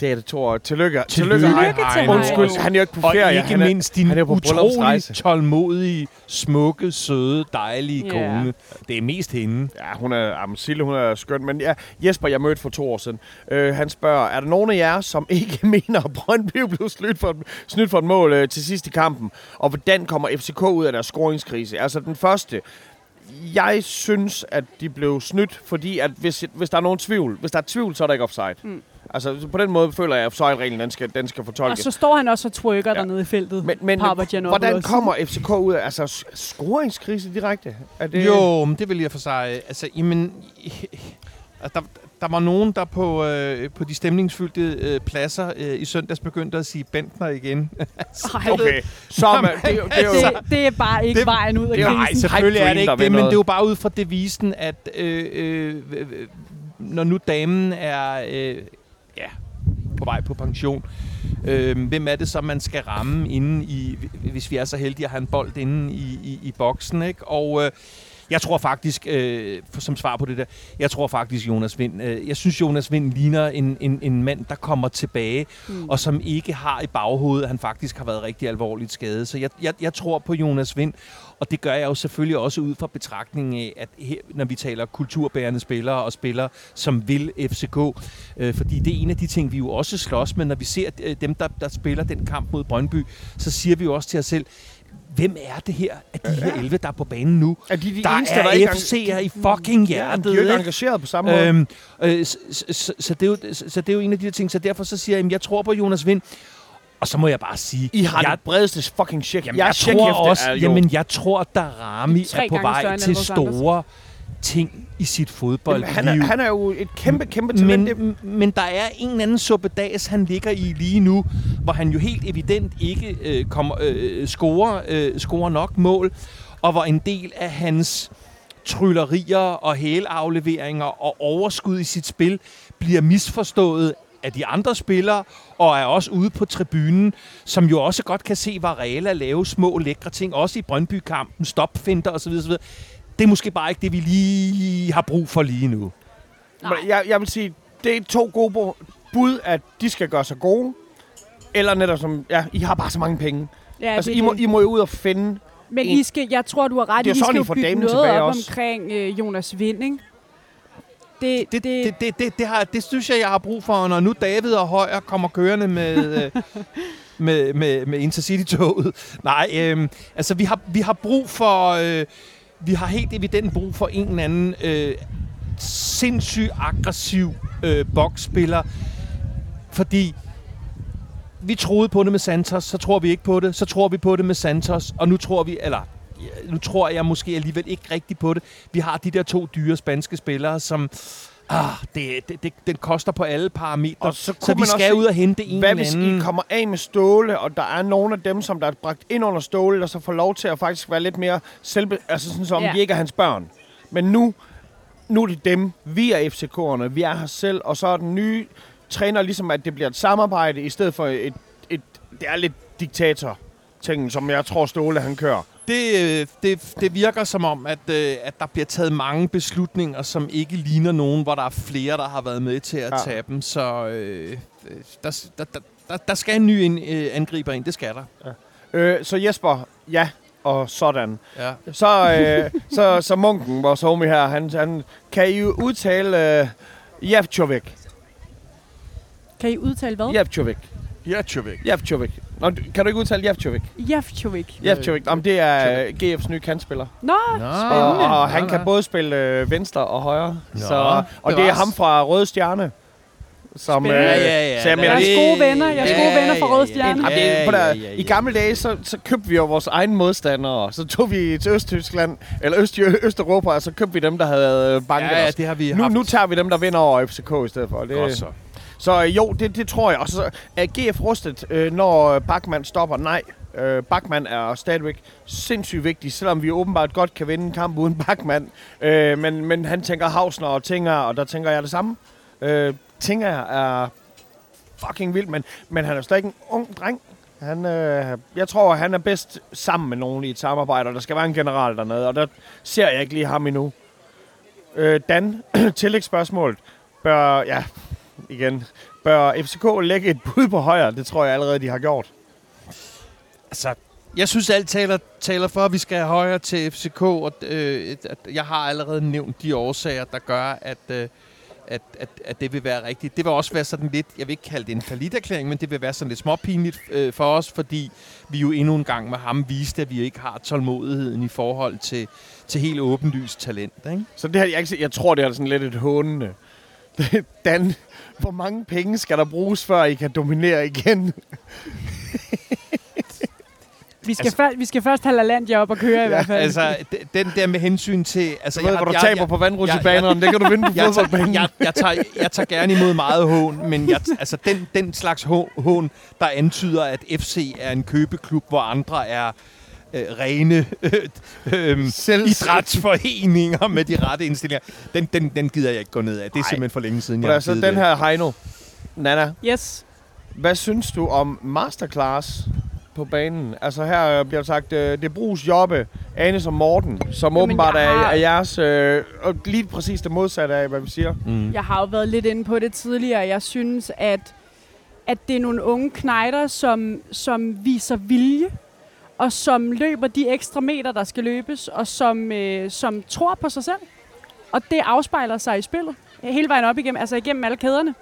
Det er det, Thor. Tillykke.
Tillykke,
Tillykke.
Til
Heino.
Undskyld, han er jo ikke på
Og
ferie.
ikke
han er,
mindst din
han er på
utrolig tålmodige, smukke, søde, dejlige
Ja.
kone. Det er mest hende.
Ja, hun er, jamen, Sille, hun er skøn. Men ja, Jesper, jeg mødte for to år siden. Øh, han spørger, er der nogen af jer, som ikke mener, at Brøndby blev snydt for, et- snydt for et mål øh, til sidst i kampen? Og hvordan kommer FCK ud af deres scoringskrise? Altså den første, jeg synes, at de blev snydt, fordi at hvis, hvis der er nogen tvivl, hvis der er tvivl, så er der ikke offside. Mm. Altså på den måde føler jeg, at offside-reglen den skal, den skal
Og
fortolkes.
så står han også og trykker
Ja.
dernede i feltet.
Men, men hvordan kommer FCK ud af altså, scoringskrise direkte? Er det,
Jo, men det vil jeg for sig. Altså, jamen, altså, der, der var nogen, der på, øh, på de stemningsfyldte øh, pladser øh, i søndags begyndte at sige Bentner igen.
Okay, så man, det, er det er jo...
det, det er bare ikke
Det-
vejen ud af
det jo-
Nej,
krisen.
selvfølgelig er det ikke det, men det er jo bare ud fra devisen, at øh, øh, øh, når nu damen er øh, ja, på vej på pension, øh, hvem er det så, man skal ramme inde i, hvis vi er så heldige at have en bold inde i, i, i boksen, ikke? Og øh, jeg tror faktisk, øh, som svar på det der, jeg tror faktisk Jonas Vind, øh, jeg synes Jonas Vind ligner en, en, en mand, der kommer tilbage, mm. og som ikke har i baghovedet, at han faktisk har været rigtig alvorligt skadet. Så jeg, jeg, jeg tror på Jonas Vind, og det gør jeg jo selvfølgelig også ud fra betragtningen af, at her, når vi taler kulturbærende spillere og spillere, som vil FCK, øh, fordi det er en af de ting, vi jo også slås med, når vi ser øh, dem, der, der spiller den kamp mod Brøndby, så siger vi jo også til os selv, hvem er det her af de her 11, der er på banen nu?
Er de de
Der
eneste,
er
der ikke
FC'er i fucking
Ja, de
hjertet.
er jo ikke engageret på samme måde.
Øhm, øh, så, så, så, det er jo, så, det er jo en af de der ting. Så derfor så siger jeg, at jeg tror på Jonas Vind. Og så må jeg bare sige,
I har
jeg,
det bredeste fucking check.
jamen, jeg, jeg tror også, jamen, jeg tror, at Darami
Tre
er på vej til store ting i sit fodboldliv.
han, er, han er jo et kæmpe, kæmpe talent.
Men, men der er en eller anden suppedas, han ligger i lige nu, hvor han jo helt evident ikke øh, kommer, øh, scorer, øh, scorer nok mål, og hvor en del af hans tryllerier og hælafleveringer og overskud i sit spil bliver misforstået af de andre spillere, og er også ude på tribunen, som jo også godt kan se Varela lave små lækre ting, også i Brøndby-kampen, stopfinter osv. osv. Det er måske bare ikke det, vi lige har brug for lige nu.
Nej.
Jeg, jeg vil sige, det er to gode bud, at de skal gøre sig gode. Eller netop som, ja, I har bare så mange penge.
Ja,
altså,
det,
I, må,
det.
I må jo ud og finde...
Men
en-
I skal, jeg tror, du har ret
Det
i,
er
vi
sådan,
skal
I
jo
får
bygge
damen
noget
tilbage
op
også.
omkring øh, Jonas Vind, ikke? Det,
Det, det, det, det, det, har, det synes jeg, jeg har brug for, når nu David og Højer kommer kørende med, øh, med, med, med Intercity-toget. Nej, øh, altså vi har, vi har brug for... Øh, vi har helt evident brug for en eller anden øh, sindssygt aggressiv øh, boksspiller. Fordi vi troede på det med Santos, så tror vi ikke på det. Så tror vi på det med Santos, og nu tror vi, eller nu tror jeg måske alligevel ikke rigtigt på det. Vi har de der to dyre spanske spillere, som... Ah, det, det, det, den koster på alle parametre.
Og så
så, vi skal
se,
ud og hente en
Hvad
eller
hvis
anden.
I kommer af med Ståle, og der er nogle af dem, som der er bragt ind under Ståle, der så får lov til at faktisk være lidt mere selve... Altså sådan som,
Ja.
de ikke er hans børn. Men nu, nu er det dem. Vi er FCK'erne. Vi er her selv. Og så er den nye træner ligesom, at det bliver et samarbejde, i stedet for et... et det er lidt diktator ting, som jeg tror Ståle han kører.
Det, øh, det, det virker som om, at, øh, at der bliver taget mange beslutninger, som ikke ligner nogen, hvor der er flere, der har været med til at
Ja.
ja. tage dem. Så øh, øh, der, der, der, der, skal en ny ind, øh, angriber ind. Det skal der.
Øh, så Jesper, ja, og sådan.
Ja.
Så, øh, så, så munken, vores homie her, han, han kan I jo udtale øh, Javčovic.
kan I udtale hvad?
Javčovic.
Ja, Tjøvæk.
Javčovic. Nå, kan du ikke udtale Javčovic?
Javčovic.
Javčovic, om det er øh, GF's nye kantspiller.
Nå,
Og,
Spændende.
og han
Nå,
kan
nå.
både spille øh, venstre og højre.
Nå,
så, og det er ham fra Røde Stjerne. Som,
Spændende.
Ja, ja, ja.
Så jeg mener,
Jeres gode venner, jeres gode venner fra Røde Stjerne.
Jamen, det, er- på der, I gamle dage, så, så købte vi jo vores egne modstandere. Så tog vi til Østtyskland, eller Øst, Østeuropa, og så købte vi dem, der havde øh, banket
Ja, ja,
os.
det har vi
Nu,
haft.
nu tager vi dem, der vinder over FCK i stedet for. Det,
Godt så.
Så øh, jo, det, det tror jeg. Og så er GF rustet, øh, når Bachmann stopper? Nej. Øh, Bachmann er stadigvæk sindssygt vigtig, selvom vi åbenbart godt kan vinde en kamp uden Bachmann. Øh, men, men han tænker Hausner og tænker, og der tænker jeg det samme. Øh, jeg er fucking vild, men, men han er stadig en ung dreng. Han, øh, jeg tror, han er bedst sammen med nogen i et samarbejde, og der skal være en general dernede, og der ser jeg ikke lige ham endnu. Øh, Dan, tillægsspørgsmålet. Bør, ja, igen, Bør FCK lægge et bud på højre? Det tror jeg allerede, de har gjort.
Altså, jeg synes, alt taler, taler for, at vi skal have højere til FCK, og øh, at jeg har allerede nævnt de årsager, der gør, at, øh, at, at, at det vil være rigtigt. Det vil også være sådan lidt, jeg vil ikke kalde det en faliderklæring, men det vil være sådan lidt småpinligt øh, for os, fordi vi jo endnu en gang med ham viste, at vi ikke har tålmodigheden i forhold til, til helt åbenlyst talent. Ikke?
Så det her, jeg, ikke- jeg tror, det er sådan lidt et hånende. Dan, hvor mange penge skal der bruges, før I kan dominere igen?
Vi skal, altså, vi skal først have LaLandia op og køre i hvert fald.
Altså, den der med hensyn til... Altså,
Jeg ved, hvor du taber på vandrutsjebanerne, det kan du vinde på
jeg, tager,
fodboldbanen.
jeg, jeg, tager, jeg tager gerne imod meget hån, men jeg, altså den, den slags hå- hån, der antyder, at FC er en købeklub, hvor andre er øh, rene øh, øh,
Selv-
idrætsforeninger med de rette indstillinger, den, den, den gider jeg ikke gå ned af. Det er
Ej.
simpelthen for længe siden, jeg
Ja,
har
så den
det.
her Heino. Nana,
Yes.
hvad synes du om masterclass på banen? Altså her øh, bliver sagt, øh, det Brugs Jobbe, Ane som Morten, som
Jamen,
åbenbart er,
jeg har-
er jeres, øh, og lige præcis det modsatte af, hvad vi siger.
Mm.
Jeg har jo været lidt inde på det tidligere. Jeg synes, at, at det er nogle unge knejder, som, som viser vilje, og som løber de ekstra meter, der skal løbes, og som, øh, som tror på sig selv. Og det afspejler sig i spillet. Hele vejen op igennem, altså igennem alle kæderne.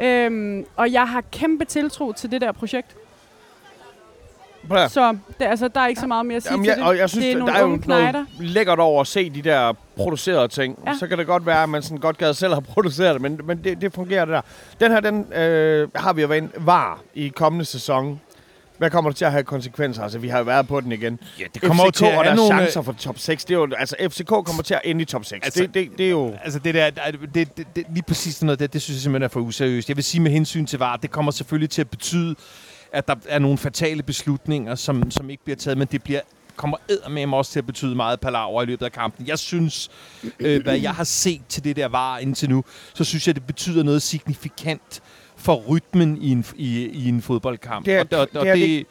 Øhm, og jeg har kæmpe tiltro til det der projekt.
Prøv
Så det, altså, der er ikke så meget mere at sige
Jamen,
til
jeg,
det.
og jeg synes,
det er
der er jo
knejder.
noget lækkert over at se de der producerede ting. Ja.
Ja.
Så kan det godt være, at man sådan godt gad selv har produceret det, men, men det, det fungerer det der. Den her, den øh, har vi jo været var i kommende sæson. Hvad kommer det til at have konsekvenser? Altså, vi har jo været på den igen.
Ja, det kommer jo
FCK
til at
og deres
nogle...
chancer for top 6. Det er jo, altså, FCK kommer til at ende i top 6.
Altså-
Altså, det, det, det er jo...
Altså det der, det, det, det, lige præcis sådan noget, det, det synes jeg simpelthen er for useriøst. Jeg vil sige med hensyn til VAR, det kommer selvfølgelig til at betyde, at der er nogle fatale beslutninger, som, som ikke bliver taget, men det bliver kommer eddermame også til at betyde meget palaver i løbet af kampen. Jeg synes, øh, hvad jeg har set til det der VAR indtil nu, så synes jeg, det betyder noget signifikant for rytmen i en, i, i en fodboldkamp.
Det er-
og, og, og
det er
det,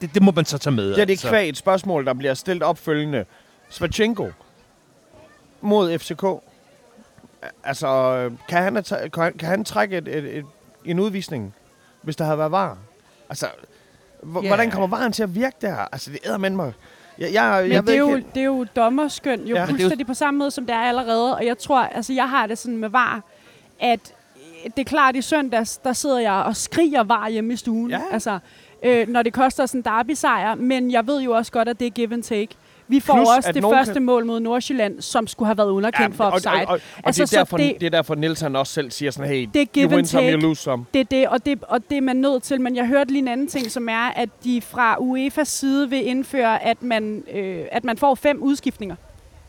det, det, må man så tage med.
Det er det
altså.
kvæg et spørgsmål, der bliver stillet opfølgende. Svachenko mod FCK. Altså, kan han, kan, han trække et, et, et, en udvisning, hvis der havde været var? Altså, h-
Ja.
hvordan kommer varen til at virke der? Altså, det æder man mig. Jeg, jeg,
Men
jeg
det, er jo, det er jo dommerskøn, jo
Ja.
det
fuldstændig på samme måde, som det er allerede. Og jeg tror, altså jeg har det sådan med var, at det er klart, i søndags, der sidder jeg og skriger var hjemme i stuen.
Ja.
Altså, øh, når det koster sådan en derby-sejr. Men jeg ved jo også godt, at det er give and take. Vi får
Plus,
også det første
kan-
mål mod Nordsjælland, som skulle have været underkendt for
og,
offside.
og, og, og
Altså,
det, er derfor, det,
det-
er derfor, Niels han også selv siger sådan, hey,
Det er give
you win some, you lose some.
Det er det, og det, og det er man nødt til. Men jeg hørte lige en anden ting, som er, at de fra UEFA's side vil indføre, at man, øh, at man får fem udskiftninger.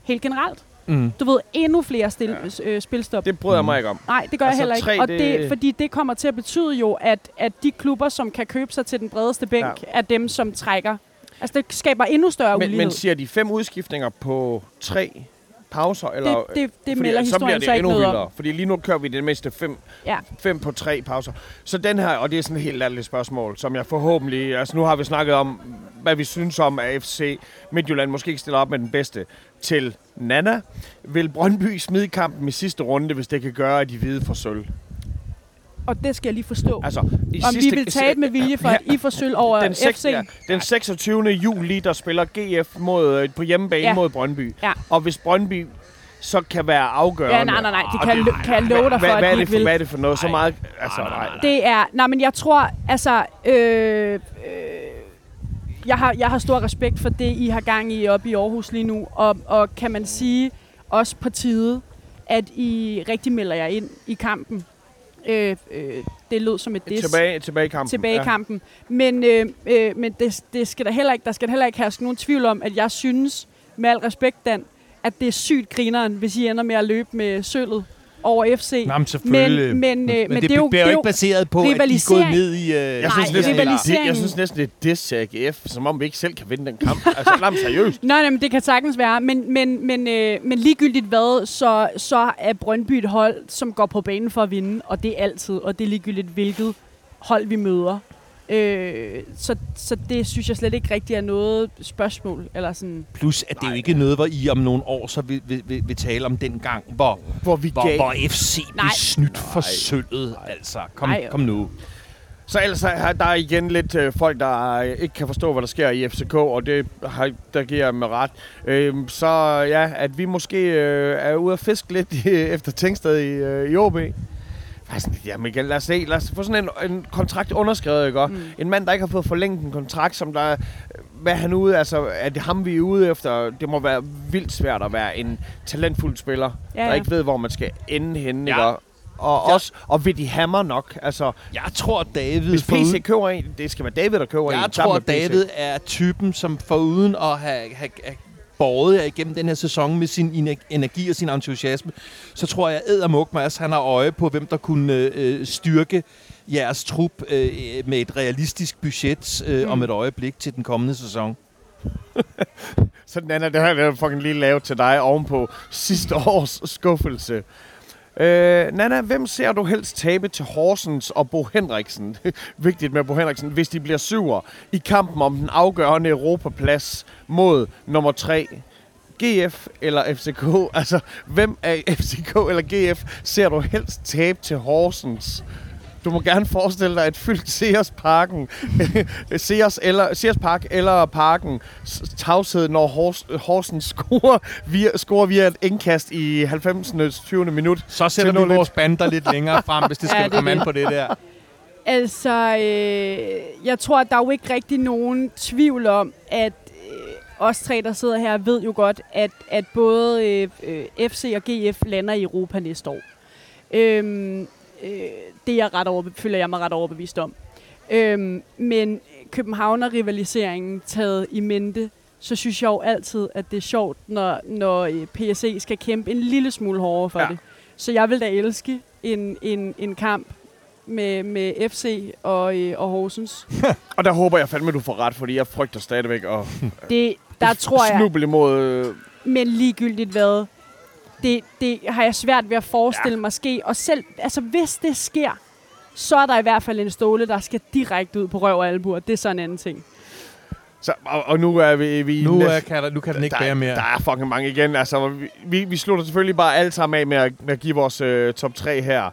Helt generelt.
Mm.
Du ved, endnu flere stil, ja. øh, spilstop.
Det bryder jeg mig ikke om.
Nej, det gør
Altså,
jeg heller ikke.
tre,
og
det-
det, fordi det kommer til at betyde jo, at, at de klubber, som kan købe sig til den bredeste bænk,
Ja.
er dem, som trækker. Altså, det skaber endnu større
Men,
ulighed.
men siger de fem udskiftninger på tre pauser? Eller,
det, det, det
fordi
melder
så bliver
historien
det
så ikke
endnu vildere. Fordi lige nu kører vi det mindste fem,
Ja.
fem på tre pauser. Så den her, og det er sådan et helt ærligt spørgsmål, som jeg forhåbentlig... Altså nu har vi snakket om, hvad vi synes om, at FC Midtjylland måske ikke stiller op med den bedste til Nana. Vil Brøndby smide kampen i sidste runde, hvis det kan gøre, at de hvide får sølv?
Og det skal jeg lige forstå.
Altså, i
om vi vil tabe med vilje for, at I får sølv over
den, seks-
FC.
ja, den 26. juli, der spiller GF mod, øh, på hjemmebane ja. Mod Brøndby.
Ja.
Og hvis Brøndby så kan være afgørende...
Ja, nej, nej, nej. Det kan, det, kan jeg love dig for,
hvad,
at
hvad, er
de
det for,
vil.
hvad er det for noget? Så meget... Altså, nej.
Det er... Nej, men jeg tror, altså... Øh, øh, jeg, har, jeg har stor respekt for det, I har gang i oppe i Aarhus lige nu. Og, og kan man sige, også på tide, at I rigtig melder jer ind i kampen. Øh, øh, det lød som et dis.
Tilbage, tilbage i kampen.
tilbage i kampen. Men, øh, øh, men det, det skal der, heller ikke, der skal heller ikke herske nogen tvivl om, at jeg synes, med al respekt, Dan, at det er sygt grineren, hvis I ender med at løbe med sølvet over FC.
Nå, men selvfølgelig.
Men, men, øh, men,
men det,
det, er jo,
bliver
det
jo ikke baseret på, at de er gået ned i... Øh,
Jeg
Nej,
synes, næsten, det, jeg synes næsten, det er diss til AGF, som om vi ikke selv kan vinde den kamp. altså, lad mig seriøst.
Nej, nej, men det kan sagtens være. Men, men, men, øh, men ligegyldigt hvad, så, så er Brøndby et hold, som går på banen for at vinde, og det er altid, og det er ligegyldigt hvilket hold vi møder. Øh, så, så det synes jeg slet ikke rigtig er noget spørgsmål. Eller sådan.
Plus, at det er jo ikke noget, hvor I om nogle år så vil, vil, vil, vil tale om den gang, hvor,
Hvor vi
hvor,
gav...
hvor FC blev
Nej.
snydt for sølvet. Altså, kom,
Nej.
kom nu.
Så ellers er der er igen lidt øh, folk, der øh, ikke kan forstå, hvad der sker i FCK, og det har, der giver jeg med ret. Øhm, så ja, at vi måske øh, er ude at fiske lidt i, efter Tænksted i, øh, i OB. Faktisk, Ja, Michael, lad os se. Lad os få sådan en, en kontrakt underskrevet, ikke? Mm. En mand, der ikke har fået forlænget en kontrakt, som der... Hvad er han ude? Altså, er det ham, vi er ude efter? Det må være vildt svært at være en talentfuld spiller,
Ja,
der
ja.
ikke ved, hvor man skal ende henne,
Ja.
ikke? Og
Ja.
også, og vil de hammer nok? Altså,
Jeg tror, David...
hvis PC køber en, det skal være David, der køber en.
Jeg tror. David er typen, som foruden at have, have, have båret jer igennem den her sæson med sin energi og sin entusiasme, så tror jeg, at Mug Mads, han har øje på, hvem der kunne øh, øh, styrke jeres trup øh, med et realistisk budget øh, mm. om et øjeblik til den kommende sæson.
Så den det har jeg fucking lige lavet til dig ovenpå sidste års skuffelse. Øh, Nana, hvem ser du helst tabe til Horsens og Bo Henriksen? Vigtigt med Bo Henriksen, hvis de bliver syver i kampen om den afgørende Europaplads mod nummer 3. GF eller FCK? Altså, hvem af FCK eller GF ser du helst tabe til Horsens? Du må gerne forestille dig et fyldt Sears Parken, Sears, eller, Sears Park eller Parken, tavshed, når Hors, Horsens scorer via, scorer via et indkast i 90. 20. minut.
Så sætter vi
0-1.
vores bander lidt længere frem, hvis det skal
Ja, det
komme an
det.
på det der.
Altså, øh, jeg tror, at der er jo ikke rigtig nogen tvivl om, at øh, os tre, der sidder her, ved jo godt, at, at både øh, øh, FC og GF lander i Europa næste år. Øhm, øh, det er jeg ret over, føler jeg mig ret overbevist om. Øhm, men Københavner-rivaliseringen taget i mente, så synes jeg jo altid, at det er sjovt, når, når øh, PSC skal kæmpe en lille smule hårdere for
Ja.
ja. det. Så jeg vil da elske en, en, en kamp med, med FC og, øh, og Horsens.
Og der håber jeg fandme, du får ret, fordi jeg frygter stadigvæk at
Det, der tror jeg,
snuble imod... øh,
men ligegyldigt hvad, det, det har jeg svært ved at forestille ja. mig ske. Og selv, altså hvis det sker, så er der i hvert fald en ståle, der skal direkte ud på røv og albuer. Det er sådan en anden ting.
Så, og, og nu er vi... vi
Nu, øh, kan, der, nu kan den ikke
der,
bære mere.
Der er fucking mange igen. Altså, vi, vi, vi slutter selvfølgelig bare alle sammen af med at, med at give vores øh, top 3 her.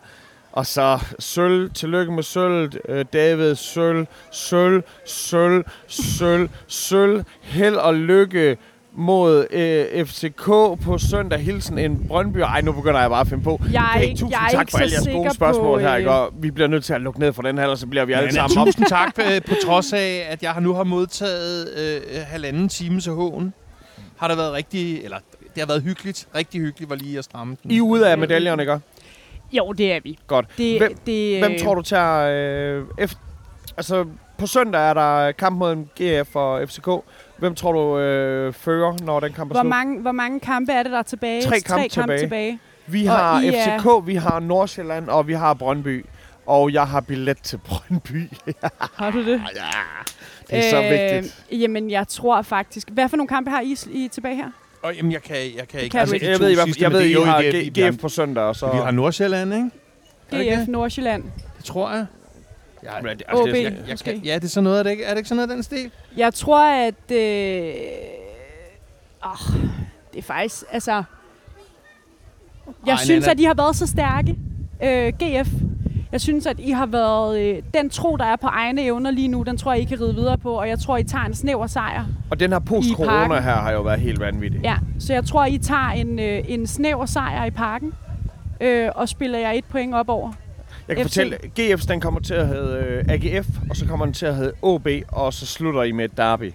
Og så sølv, tillykke med sølv, øh, David, sølv, sølv, sølv, sølv, sølv, held og lykke mod øh, FCK på søndag. Hilsen en Brøndby. Ej, nu begynder jeg bare at finde på.
Jeg er
Hey,
ikke-
tusind
jeg er
tak
ikke
for alle jeres gode spørgsmål
på,
her,
øh,
ikke? Og vi bliver nødt til at lukke ned for den her, ellers så bliver vi alle
Men,
sammen op.
tusind tak øh, på trods af, at jeg nu har modtaget øh, halvanden time til håen. Har det været rigtig, eller det har været hyggeligt, rigtig hyggeligt var lige at stramme den.
I er ude af medaljerne, ikke?
Jo, det er vi.
Godt.
Det,
Hvem-
det,
Hvem tror du tager... Øh, efter, altså, på søndag er der kamp mod en GF og FCK. Hvem tror du øh, fører, når den kamp er
hvor,
slut?
mange, hvor mange kampe er det, der er tilbage?
Tre kampe
Tre kampe
tilbage.
tilbage.
Vi
og
har
I er-
FCK, vi har Nordsjælland, og vi har Brøndby. Og jeg har billet til Brøndby.
Har du det?
ja, det er så vigtigt.
Øh, jamen, jeg tror faktisk... Hvad for nogle kampe har I, I tilbage her?
Og, jamen, jeg kan, jeg kan ikke.
kan
altså,
ikke.
Jeg ved, fald- jeg
men
ved, I
er jo
har GF på søndag, og så...
Vi har Nordsjælland, ikke? Er
GF? Nordsjælland.
Det tror jeg. Ja,
Men det-
OB.
er-
jeg, jeg
Måske.
kan, ja, det er sådan noget, er det ikke, er det ikke sådan noget af den stil?
Jeg tror, at... Øh, åh, det er faktisk... Altså... Jeg
Ej,
synes,
Nana.
at I har været så stærke. Øh, GF. Jeg synes, at I har været... Øh, den tro, der er på egne evner lige nu, den tror jeg, I kan ride videre på. Og jeg tror, I tager en snæver sejr.
Og den her post-corona her har jo været helt vanvittig.
Ja, så jeg tror, I tager en, øh, en snæver sejr i parken. Øh, og spiller jeg et point op over.
Jeg kan
FC.
fortælle, GF's den kommer til at hedde øh, AGF, og så kommer den til at hedde OB, og så slutter I med et derby.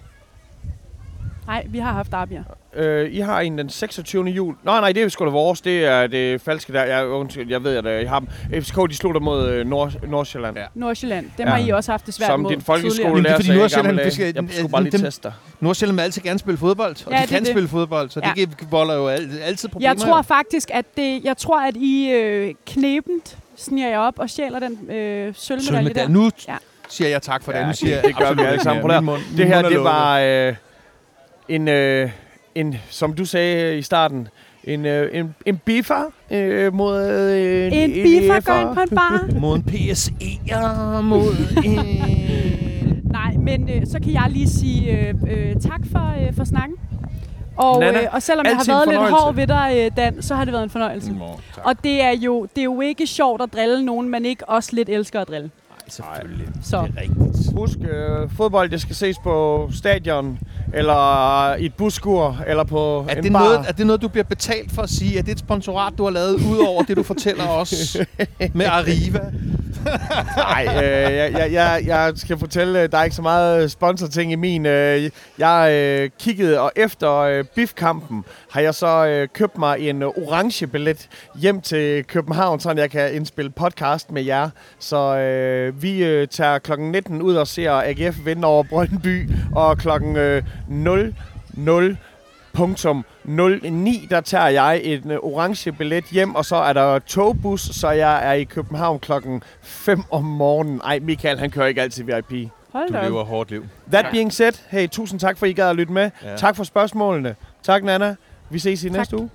Nej, vi har haft derbier.
Øh, I har en den 26. jul. Nej, nej, det er sgu da vores. Det er det falske der. Jeg, undskyld, jeg ved, at øh, I har dem. FCK, de slutter mod øh, Nord Nordsjælland.
Ja.
Nordsjælland, dem
Ja.
har I også haft det svært
Som
mod
din folkeskole
er
lærer
fordi
sig i
Nordsjælland,
gamle
det skal-
dage. Jeg skulle bare lige
dem-
teste dig.
Nordsjælland vil altid gerne spille fodbold, og
Ja,
de
det er
kan
det.
spille fodbold, så
Ja.
det volder jo al- altid problemer.
Jeg tror faktisk, at det, jeg tror, at I øh, knebent sniger jeg op og stjæler den øh, sølvmedalje
Sølvmedalje.
der.
Nu
Ja.
siger jeg tak for det.
Ja,
Nu siger
det-
jeg
det gør vi
absolut
alle
ikke
sammen.
Min mund,
Det her,
er
det var øh, en, øh, en, som du sagde i starten, en, øh, en, en biffer øh, mod øh,
En
en
biffer
EF'er.
går ind på en bar.
mod en PSE'er, mod en
Nej, men øh, så kan jeg lige sige øh, øh, tak for, øh, for snakken. Og,
Nana,
øh, og selvom jeg har været lidt hård ved dig, øh, Dan, så har det været en fornøjelse.
Nå, tak.
Og det er, jo, det er jo ikke sjovt at drille nogen, man ikke også lidt elsker at drille.
Nej, selvfølgelig.
Så.
Det er rigtigt.
Husk, øh, fodbold, det skal ses på stadion, eller i et busskur, eller på
Er
en
det,
bar.
noget, er det noget, du bliver betalt for at sige? Er det et sponsorat, du har lavet, ud over det, du fortæller os med Arriva?
Nej, øh, jeg, jeg, jeg, jeg skal fortælle, øh, der er ikke så meget øh, sponsorting i min. Øh, jeg øh, kiggede, og efter øh, bifkampen har jeg så øh, købt mig en øh, orange billet hjem til København, så jeg kan indspille podcast med jer. Så øh, vi øh, tager klokken 19 ud og ser AGF vinde over Brøndby, og klokken øh, 00 09, der tager jeg en øh, orange billet hjem, og så er der togbus, så jeg er i København klokken 5 om morgenen. Ej, Michael, han kører ikke altid VIP.
Hold
Du lever hårdt liv.
That being said, hey, tusind tak for, at I gad at lytte med.
Ja.
Tak for spørgsmålene. Tak, Nana. Vi ses i
Tak.
næste uge.